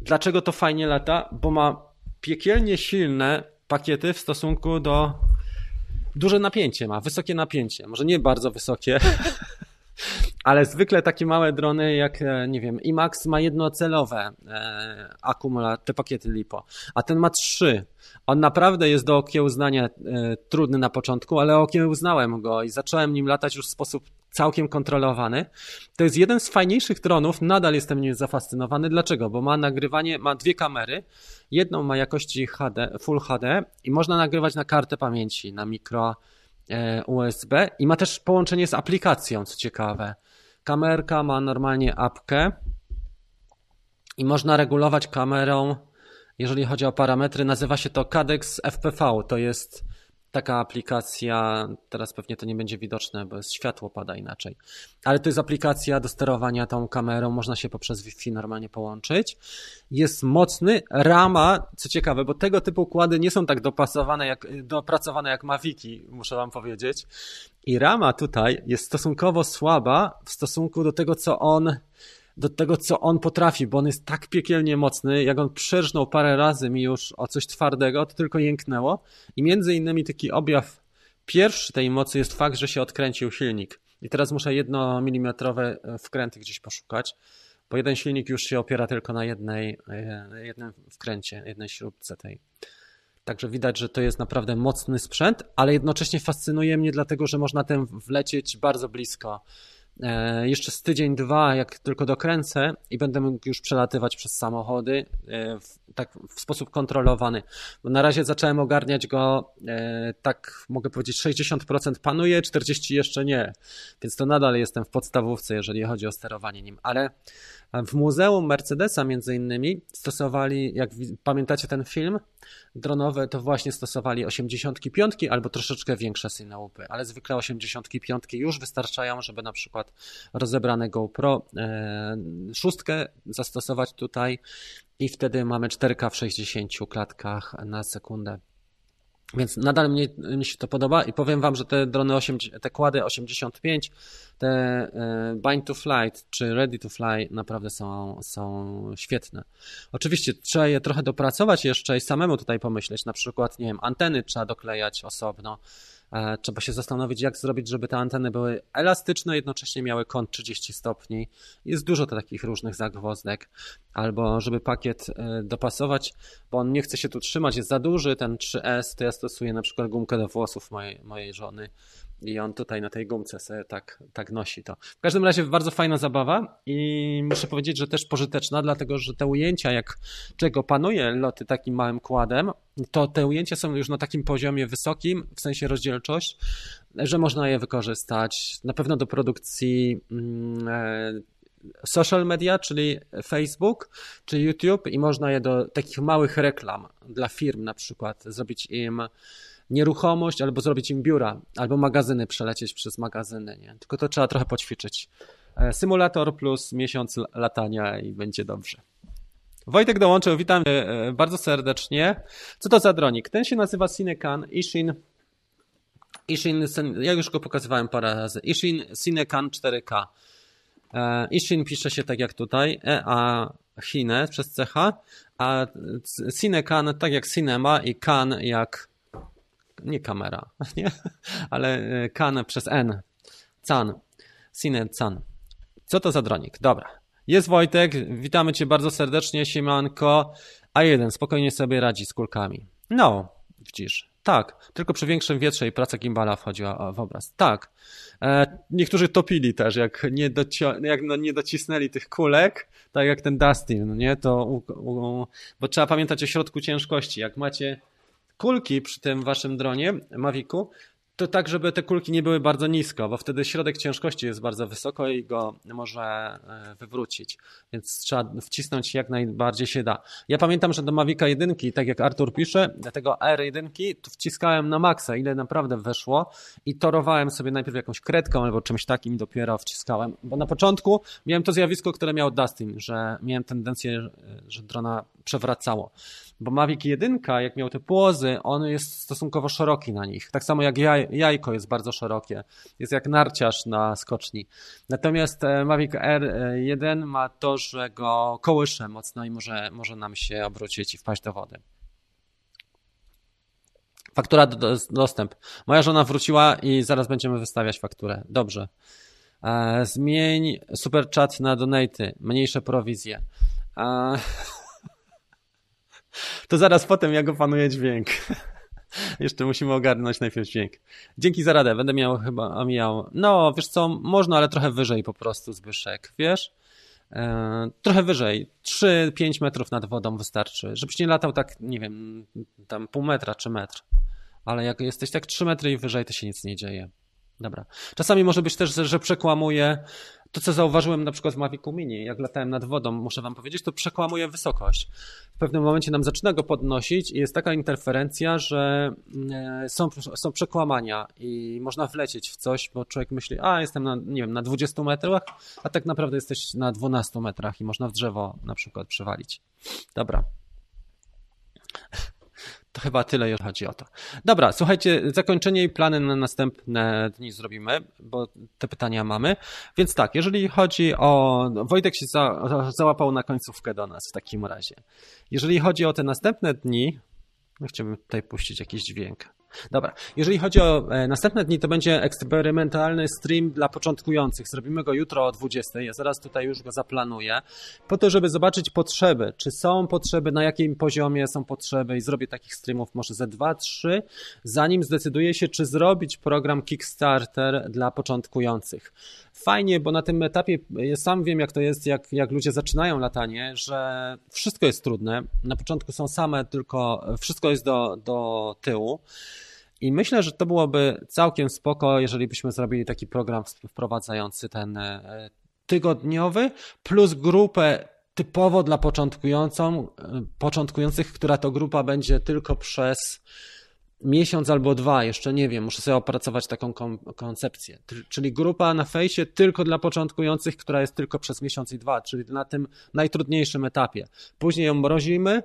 Dlaczego to fajnie lata? Bo ma piekielnie silne pakiety w stosunku do duże napięcie ma, wysokie napięcie. Może nie bardzo wysokie, ale zwykle takie małe drony jak, e, nie wiem, IMAX ma jednocelowe e, akumulator, te pakiety LiPo, a ten ma trzy. On naprawdę jest do okiełznania e, trudny na początku, ale okiełznałem go i zacząłem nim latać już w sposób całkiem kontrolowany. To jest jeden z fajniejszych dronów, nadal jestem nim zafascynowany. Dlaczego? Bo ma nagrywanie, ma dwie kamery. Jedną ma jakości HD, Full HD i można nagrywać na kartę pamięci, na mikro e, USB i ma też połączenie z aplikacją, co ciekawe. Kamerka ma normalnie apkę i można regulować kamerą, jeżeli chodzi o parametry, nazywa się to Cadex FPV, to jest taka aplikacja, teraz pewnie to nie będzie widoczne, bo światło pada inaczej, ale to jest aplikacja do sterowania tą kamerą, można się poprzez Wi-Fi normalnie połączyć. Jest mocny, rama, co ciekawe, bo tego typu układy nie są tak dopasowane jak, dopracowane jak Maviki, muszę wam powiedzieć. I rama tutaj jest stosunkowo słaba w stosunku do tego, co on do tego, co on potrafi, bo on jest tak piekielnie mocny, jak on przerżnął parę razy mi już o coś twardego, to tylko jęknęło i między innymi taki objaw pierwszy tej mocy jest fakt, że się odkręcił silnik. I teraz muszę jedno milimetrowe wkręty gdzieś poszukać, bo jeden silnik już się opiera tylko na jednej, e, jednym wkręcie, jednej śrubce tej. Także widać, że to jest naprawdę mocny sprzęt, ale jednocześnie fascynuje mnie dlatego, że można tym wlecieć bardzo blisko jeszcze z tydzień, dwa, jak tylko dokręcę i będę mógł już przelatywać przez samochody e, w, tak w sposób kontrolowany. Bo na razie zacząłem ogarniać go, e, tak mogę powiedzieć, 60% panuje, 40% jeszcze nie. Więc to nadal jestem w podstawówce, jeżeli chodzi o sterowanie nim. Ale w Muzeum Mercedesa między innymi stosowali, jak pamiętacie ten film dronowy, to właśnie stosowali 85 albo troszeczkę większe synałupy, ale zwykle 85 już wystarczają, żeby na przykład rozebrane GoPro e, szóstkę zastosować tutaj i wtedy mamy 4K w 60 klatkach na sekundę. Więc nadal mnie, mi się to podoba i powiem Wam, że te drony, 8, te kłady 85, te e, Bind to Flight czy Ready to Fly naprawdę są, są świetne. Oczywiście trzeba je trochę dopracować jeszcze i samemu tutaj pomyśleć, na przykład, nie wiem, anteny trzeba doklejać osobno, E, trzeba się zastanowić, jak zrobić, żeby te anteny były elastyczne, jednocześnie miały kąt 30 stopni. Jest dużo takich różnych zagwozdek. Albo żeby pakiet e, dopasować, bo on nie chce się tu trzymać, jest za duży, ten 3S, to ja stosuję na przykład gumkę do włosów mojej, mojej żony i on tutaj na tej gumce sobie tak, tak nosi to. W każdym razie bardzo fajna zabawa i muszę powiedzieć, że też pożyteczna, dlatego że te ujęcia, jak czego panuje loty takim małym kładem, to te ujęcia są już na takim poziomie wysokim, w sensie rozdzielczość, że można je wykorzystać na pewno do produkcji mm, e, social media, czyli Facebook czy YouTube i można je do takich małych reklam dla firm na przykład zrobić im nieruchomość, albo zrobić im biura, albo magazyny, przelecieć przez magazyny, nie? Tylko to trzeba trochę poćwiczyć. E, symulator plus miesiąc latania i będzie dobrze. Wojtek dołączył, witam e, bardzo serdecznie. Co to za dronik? Ten się nazywa Cinecan Ishin. Ishin, ja już go pokazywałem parę razy. Ishin Cinecan 4K. E, Ishin pisze się tak jak tutaj, E a Chine przez CH, a Cinecan tak jak cinema i Can jak nie kamera, nie? ale e, kan przez N. Can. Sine Can. Co to za dronik? Dobra. Jest Wojtek, witamy Cię bardzo serdecznie, siemanko. A jeden spokojnie sobie radzi z kulkami. No, widzisz, Tak, tylko przy większym wietrze i praca gimbala wchodziła w obraz. Tak. E, niektórzy topili też, jak nie, docio- jak no nie docisnęli tych kulek, tak jak ten Dustin, no nie? To u, u, bo trzeba pamiętać o środku ciężkości. Jak macie kulki przy tym waszym dronie, Mavicu, to tak, żeby te kulki nie były bardzo nisko, bo wtedy środek ciężkości jest bardzo wysoko i go może e, wywrócić. Więc trzeba wcisnąć jak najbardziej się da. Ja pamiętam, że do Mavica 1, tak jak Artur pisze, do tego R1, to wciskałem na maksa, ile naprawdę weszło i torowałem sobie najpierw jakąś kredką albo czymś takim dopiero wciskałem. Bo na początku miałem to zjawisko, które miał Dustin, że miałem tendencję, że drona przewracało. Bo Mavic 1, jak miał te płozy, on jest stosunkowo szeroki na nich. Tak samo jak jaj, jajko jest bardzo szerokie. Jest jak narciarz na skoczni. Natomiast e, Mavic R1 ma to, że go kołysze mocno i może, może nam się obrócić i wpaść do wody. Faktura do, dostęp. Moja żona wróciła i zaraz będziemy wystawiać fakturę. Dobrze. E, zmień super chat na donaty, mniejsze prowizje. To zaraz potem jak opanuję dźwięk. Jeszcze musimy ogarnąć najpierw dźwięk. Dzięki za radę, będę miał chyba miał. No, wiesz co, można, ale trochę wyżej po prostu, Zbyszek, wiesz? E, trochę wyżej, 3-5 metrów nad wodą wystarczy, żebyś nie latał tak, nie wiem, tam pół metra czy metr. Ale jak jesteś tak 3 metry i wyżej, to się nic nie dzieje. Dobra. Czasami może być też, że przekłamuje to, co zauważyłem na przykład w Mavicu Mini, jak latałem nad wodą, muszę wam powiedzieć, to przekłamuje wysokość. W pewnym momencie nam zaczyna go podnosić i jest taka interferencja, że e, są, są przekłamania i można wlecieć w coś, bo człowiek myśli, a jestem na, nie wiem, na 20 metrach, a tak naprawdę jesteś na 12 metrach i można w drzewo na przykład przewalić. Dobra. To chyba tyle, jeżeli chodzi o to. Dobra, słuchajcie, zakończenie i plany na następne dni zrobimy, bo te pytania mamy. Więc tak, jeżeli chodzi o. Wojtek się za, załapał na końcówkę do nas w takim razie. Jeżeli chodzi o te następne dni, no chciałbym tutaj puścić jakiś dźwięk. Dobra, jeżeli chodzi o e, następne dni, to będzie eksperymentalny stream dla początkujących. Zrobimy go jutro o 20. Ja zaraz tutaj już go zaplanuję, po to, żeby zobaczyć potrzeby. Czy są potrzeby, na jakim poziomie są potrzeby i zrobię takich streamów może ze 2-3, zanim zdecyduję się, czy zrobić program Kickstarter dla początkujących. Fajnie, bo na tym etapie ja sam wiem, jak to jest, jak, jak ludzie zaczynają latanie, że wszystko jest trudne. Na początku są same, tylko wszystko jest do, do tyłu. I myślę, że to byłoby całkiem spoko, jeżeli byśmy zrobili taki program wprowadzający ten e, tygodniowy, plus grupę typowo dla początkującą, e, początkujących, która to grupa będzie tylko przez miesiąc albo dwa, jeszcze nie wiem, muszę sobie opracować taką koncepcję. Czyli grupa na fejsie tylko dla początkujących, która jest tylko przez miesiąc i dwa, czyli na tym najtrudniejszym etapie. Później ją mrozimy,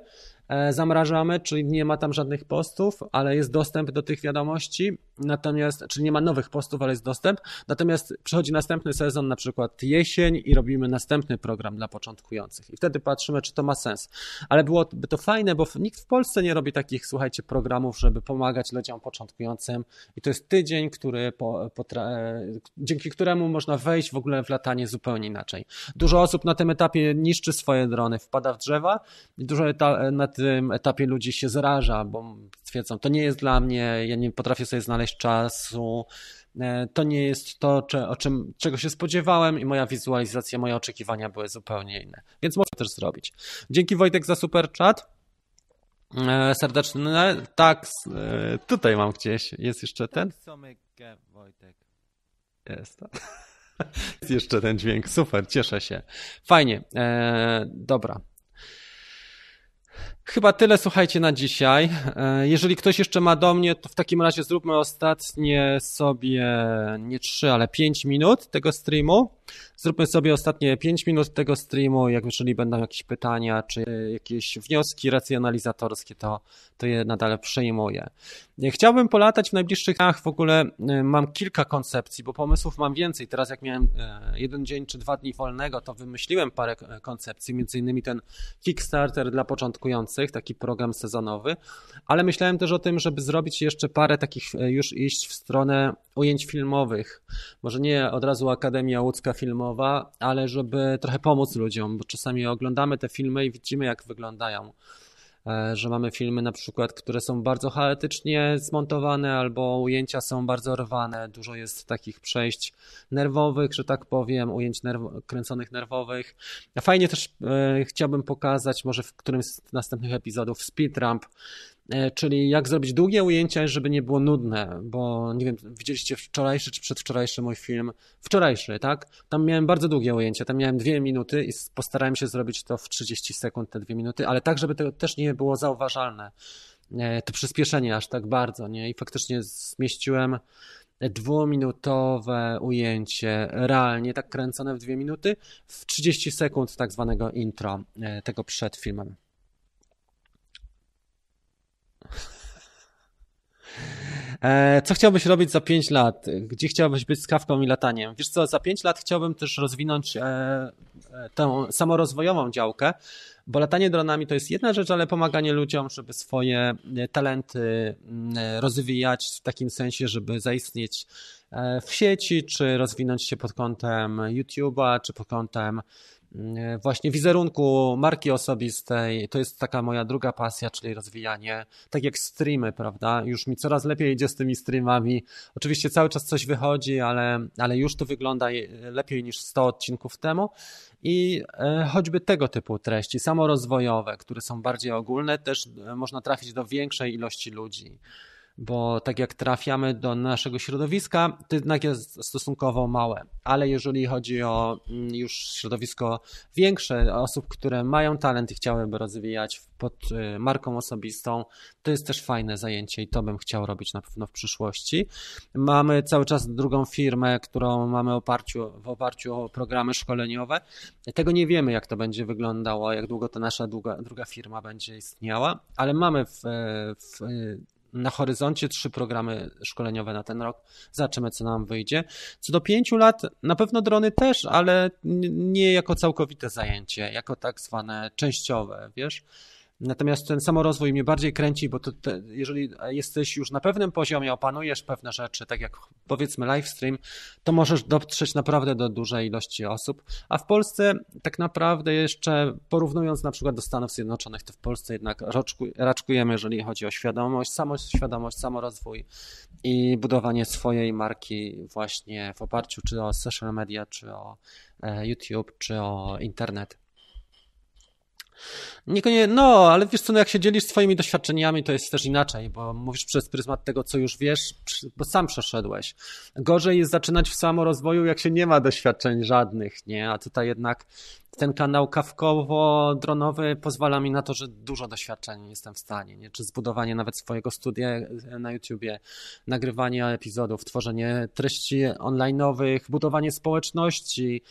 zamrażamy, czyli nie ma tam żadnych postów, ale jest dostęp do tych wiadomości, natomiast, czyli nie ma nowych postów, ale jest dostęp, natomiast przychodzi następny sezon, na przykład jesień i robimy następny program dla początkujących i wtedy patrzymy, czy to ma sens. Ale byłoby to fajne, bo nikt w Polsce nie robi takich, słuchajcie, programów, żeby pomagać ludziom początkującym i to jest tydzień, który po, e, dzięki któremu można wejść w ogóle w latanie zupełnie inaczej. Dużo osób na tym etapie niszczy swoje drony, wpada w drzewa i dużo na tym etapie ludzi się zraża, bo twierdzą, to nie jest dla mnie, ja nie potrafię sobie znaleźć czasu, e, to nie jest to, o czym, czego się spodziewałem i moja wizualizacja, moje oczekiwania były zupełnie inne. Więc można też zrobić. Dzięki Wojtek za super chat. E, serdeczne. Tak, e, tutaj mam gdzieś. Jest jeszcze ten. Wojtek. Jest. Jest jeszcze ten dźwięk. Super, cieszę się. Fajnie. dobra. Chyba tyle, słuchajcie, na dzisiaj. E, jeżeli ktoś jeszcze ma do mnie, to w takim razie zróbmy ostatnie sobie nie trzy, ale pięć minut tego streamu. Zróbmy sobie ostatnie 5 minut tego streamu. Jak jeżeli będą jakieś pytania, czy jakieś wnioski racjonalizatorskie, to, to je nadal przejmuję. Chciałbym polatać w najbliższych dniach. W ogóle e, mam kilka koncepcji, bo pomysłów mam więcej. Teraz, jak miałem e, jeden dzień czy dwa dni wolnego, to wymyśliłem parę koncepcji, między innymi ten Kickstarter dla początkujących, taki program sezonowy, ale myślałem też o tym, żeby zrobić jeszcze parę takich, już iść w stronę ujęć filmowych. Może nie od razu Akademia Łódzka filmowa, ale żeby trochę pomóc ludziom, bo czasami oglądamy te filmy i widzimy, jak wyglądają. e, że mamy filmy na przykład, które są bardzo chaotycznie zmontowane albo ujęcia są bardzo rwane. Dużo jest takich przejść nerwowych, że tak powiem, ujęć nerw- kręconych nerwowych. Fajnie też e, chciałbym pokazać, może w którymś z następnych epizodów, speed ramp, E, czyli jak zrobić długie ujęcia, żeby nie było nudne, bo nie wiem, widzieliście wczorajszy czy przedwczorajszy mój film, wczorajszy, tak? Tam miałem bardzo długie ujęcia, tam miałem dwie minuty i postarałem się zrobić to w 30 sekund, te dwie minuty, ale tak, żeby to też nie było zauważalne, e, to przyspieszenie aż tak bardzo, nie? I faktycznie zmieściłem dwuminutowe ujęcie, realnie tak kręcone w dwie minuty, w 30 sekund tak zwanego intro, e, tego przed filmem. Co chciałbyś robić za 5 lat? Gdzie chciałbyś być z kawką i lataniem? Wiesz co, za 5 lat chciałbym też rozwinąć e, e, tę samorozwojową działkę, bo latanie dronami to jest jedna rzecz, ale pomaganie ludziom, żeby swoje talenty rozwijać w takim sensie, żeby zaistnieć w sieci, czy rozwinąć się pod kątem YouTube'a, czy pod kątem E, właśnie wizerunku, marki osobistej. To jest taka moja druga pasja, czyli rozwijanie, tak jak streamy, prawda? Już mi coraz lepiej idzie z tymi streamami. Oczywiście cały czas coś wychodzi, ale, ale już to wygląda lepiej niż 100 odcinków temu. I e, choćby tego typu treści, samorozwojowe, które są bardziej ogólne, też e, można trafić do większej ilości ludzi bo tak jak trafiamy do naszego środowiska, to jednak jest stosunkowo małe. Ale jeżeli chodzi o mm, już środowisko większe, osób, które mają talent i chciałyby rozwijać pod y, marką osobistą, to jest też fajne zajęcie i to bym chciał robić na pewno w przyszłości. Mamy cały czas drugą firmę, którą mamy oparciu, w oparciu o programy szkoleniowe. Tego nie wiemy, jak to będzie wyglądało, jak długo ta nasza druga, druga firma będzie istniała, ale mamy w, w na horyzoncie trzy programy szkoleniowe na ten rok. Zobaczymy, co nam wyjdzie. Co do pięciu lat, na pewno drony też, ale nie jako całkowite zajęcie, jako tak zwane częściowe, wiesz. Natomiast ten samorozwój mnie bardziej kręci, bo to, te, jeżeli jesteś już na pewnym poziomie, opanujesz pewne rzeczy, tak jak powiedzmy livestream, to możesz dotrzeć naprawdę do dużej ilości osób. A w Polsce tak naprawdę jeszcze porównując na przykład do Stanów Zjednoczonych, to w Polsce jednak raczkujemy, jeżeli chodzi o świadomość, samoświadomość, samorozwój i budowanie swojej marki właśnie w oparciu czy o social media, czy o e, YouTube, czy o internet. Niekoniecznie, no, ale wiesz co, no jak się dzielisz swoimi doświadczeniami, to jest też inaczej, bo mówisz przez pryzmat tego, co już wiesz, bo sam przeszedłeś. Gorzej jest zaczynać w samorozwoju, jak się nie ma doświadczeń żadnych, nie? A tutaj jednak ten kanał kawkowo-dronowy pozwala mi na to, że dużo doświadczeń jestem w stanie, nie? Czy zbudowanie nawet swojego studia na YouTubie, nagrywanie epizodów, tworzenie treści online'owych, budowanie społeczności,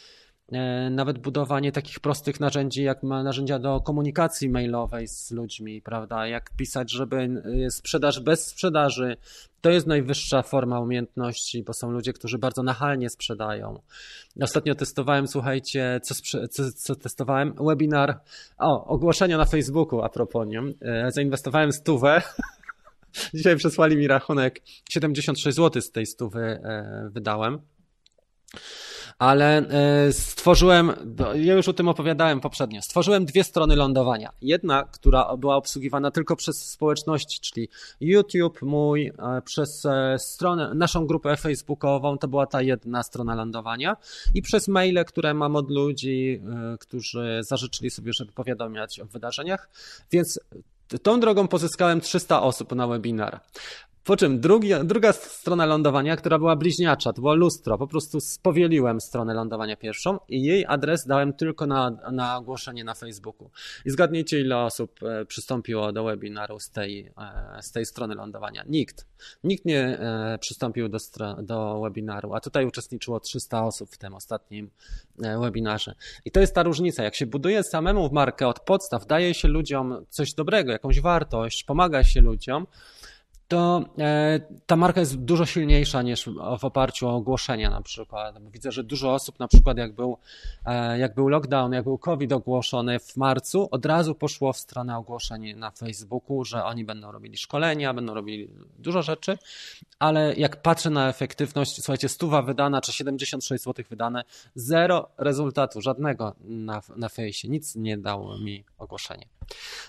nawet budowanie takich prostych narzędzi, jak narzędzia do komunikacji mailowej z ludźmi, prawda? Jak pisać, żeby e, sprzedaż bez sprzedaży. To jest najwyższa forma umiejętności, bo są ludzie, którzy bardzo nachalnie sprzedają. Ostatnio testowałem, słuchajcie, co, co, co testowałem? Webinar, o, ogłoszenia na Facebooku a propos, nie? E, zainwestowałem stówę. Dzisiaj przesłali mi rachunek 76 zł z tej stówy wydałem ale e, stworzyłem, ja już o tym opowiadałem poprzednio, stworzyłem dwie strony lądowania. Jedna, która była obsługiwana tylko przez społeczności, czyli YouTube mój, e, przez e, stronę, naszą grupę facebookową, to była ta jedna strona lądowania i przez maile, które mam od ludzi, którzy zażyczyli sobie, żeby powiadamiać o wydarzeniach, więc Tą drogą pozyskałem 300 osób na webinar. Po czym drugi, druga strona lądowania, która była bliźniacza, to było lustro. Po prostu spowieliłem stronę lądowania pierwszą i jej adres dałem tylko na, na ogłoszenie na Facebooku. I zgadnijcie, ile osób e, przystąpiło do webinaru z tej, e, z tej strony lądowania. Nikt. Nikt nie e, przystąpił do, do webinaru, a tutaj uczestniczyło 300 osób w tym ostatnim webinarze. I to jest ta różnica. Jak się buduje samemu markę od podstaw, daje się ludziom coś dobrego, jakąś wartość, pomaga się ludziom, to e, ta marka jest dużo silniejsza niż w oparciu o ogłoszenia na przykład. Widzę, że dużo osób na przykład jak był, e, jak był lockdown, jak był COVID ogłoszony w marcu, od razu poszło w stronę ogłoszeń na Facebooku, że oni będą robili szkolenia, będą robili dużo rzeczy, ale jak patrzę na efektywność, słuchajcie, stuwa wydana czy 76 zł wydane, zero rezultatu, żadnego na, na fejsie, nic nie dało mi ogłoszenie.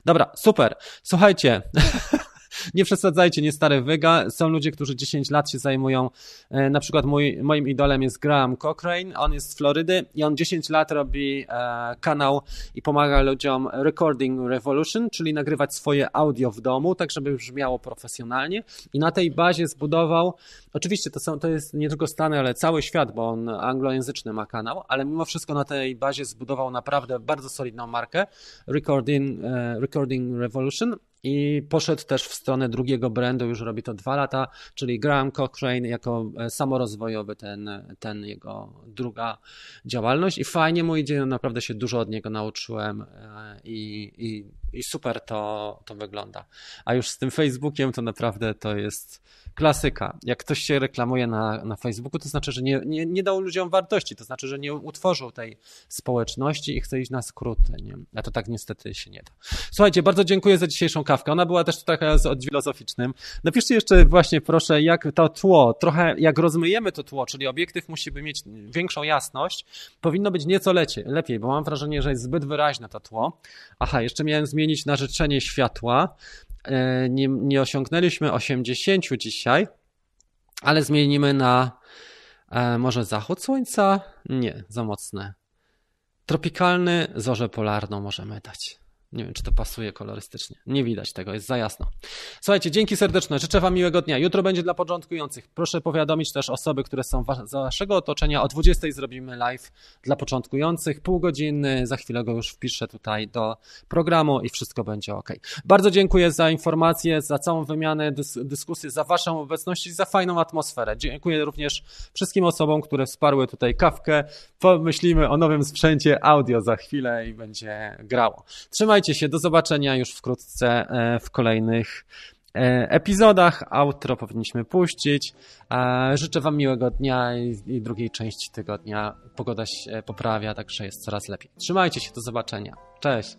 Dobra, super. Słuchajcie, nie przesadzajcie, nie stare wyga. Są ludzie, którzy 10 lat się zajmują. E, na przykład mój, moim idolem jest Graham Cochrane. On jest z Florydy i on 10 lat robi e, kanał i pomaga ludziom Recording Revolution, czyli nagrywać swoje audio w domu, tak żeby brzmiało profesjonalnie. I na tej bazie zbudował, oczywiście to, są, to jest nie tylko Stany, ale cały świat, bo on anglojęzyczny ma kanał, ale mimo wszystko na tej bazie zbudował naprawdę bardzo solidną markę Recording, e, Recording Revolution i poszedł też w stronę drugiego brandu, już robi to dwa lata, czyli Graham Cochrane jako e, samorozwojowy ten, ten jego druga działalność. I fajnie mu idzie, naprawdę się dużo od niego nauczyłem e, i, i, i super to, to wygląda. A już z tym Facebookiem to naprawdę to jest klasyka. Jak ktoś się reklamuje na, na Facebooku, to znaczy, że nie, nie, nie dał ludziom wartości, to znaczy, że nie utworzył tej społeczności i chce iść na skróty. Nie? A to tak niestety się nie da. Słuchajcie, bardzo dziękuję za dzisiejszą kawkę. Ona była też taka z od filozoficznym. Napiszcie jeszcze właśnie proszę, jak to tło, trochę jak rozmyjemy to tło, czyli obiektyw musi mieć większą jasność, powinno być nieco lecie, lepiej, bo mam wrażenie, że jest zbyt wyraźne to tło. Aha, jeszcze miałem zmienić na życzenie światła. E, nie, nie osiągnęliśmy 80 dzisiaj, ale zmienimy na e, może zachód słońca? Nie, za mocne. Tropikalny, zorzę polarną możemy dać. Nie wiem, czy to pasuje kolorystycznie. Nie widać tego, jest za jasno. Słuchajcie, dzięki serdeczne. Życzę Wam miłego dnia. Jutro będzie dla początkujących. Proszę powiadomić też osoby, które są z Waszego otoczenia. O 20 zrobimy live dla początkujących. Pół godziny. Za chwilę go już wpiszę tutaj do programu i wszystko będzie ok. Bardzo dziękuję za informacje, za całą wymianę, dys dyskusję, za Waszą obecność i za fajną atmosferę. Dziękuję również wszystkim osobom, które wsparły tutaj kawkę. Pomyślimy o nowym sprzęcie audio za chwilę i będzie grało. Trzymaj Trzymajcie się, do zobaczenia już wkrótce e, w kolejnych e, epizodach. Outro powinniśmy puścić. E, życzę Wam miłego dnia i drugiej części tygodnia. Pogoda się poprawia, także jest coraz lepiej. Trzymajcie się, do zobaczenia. Cześć.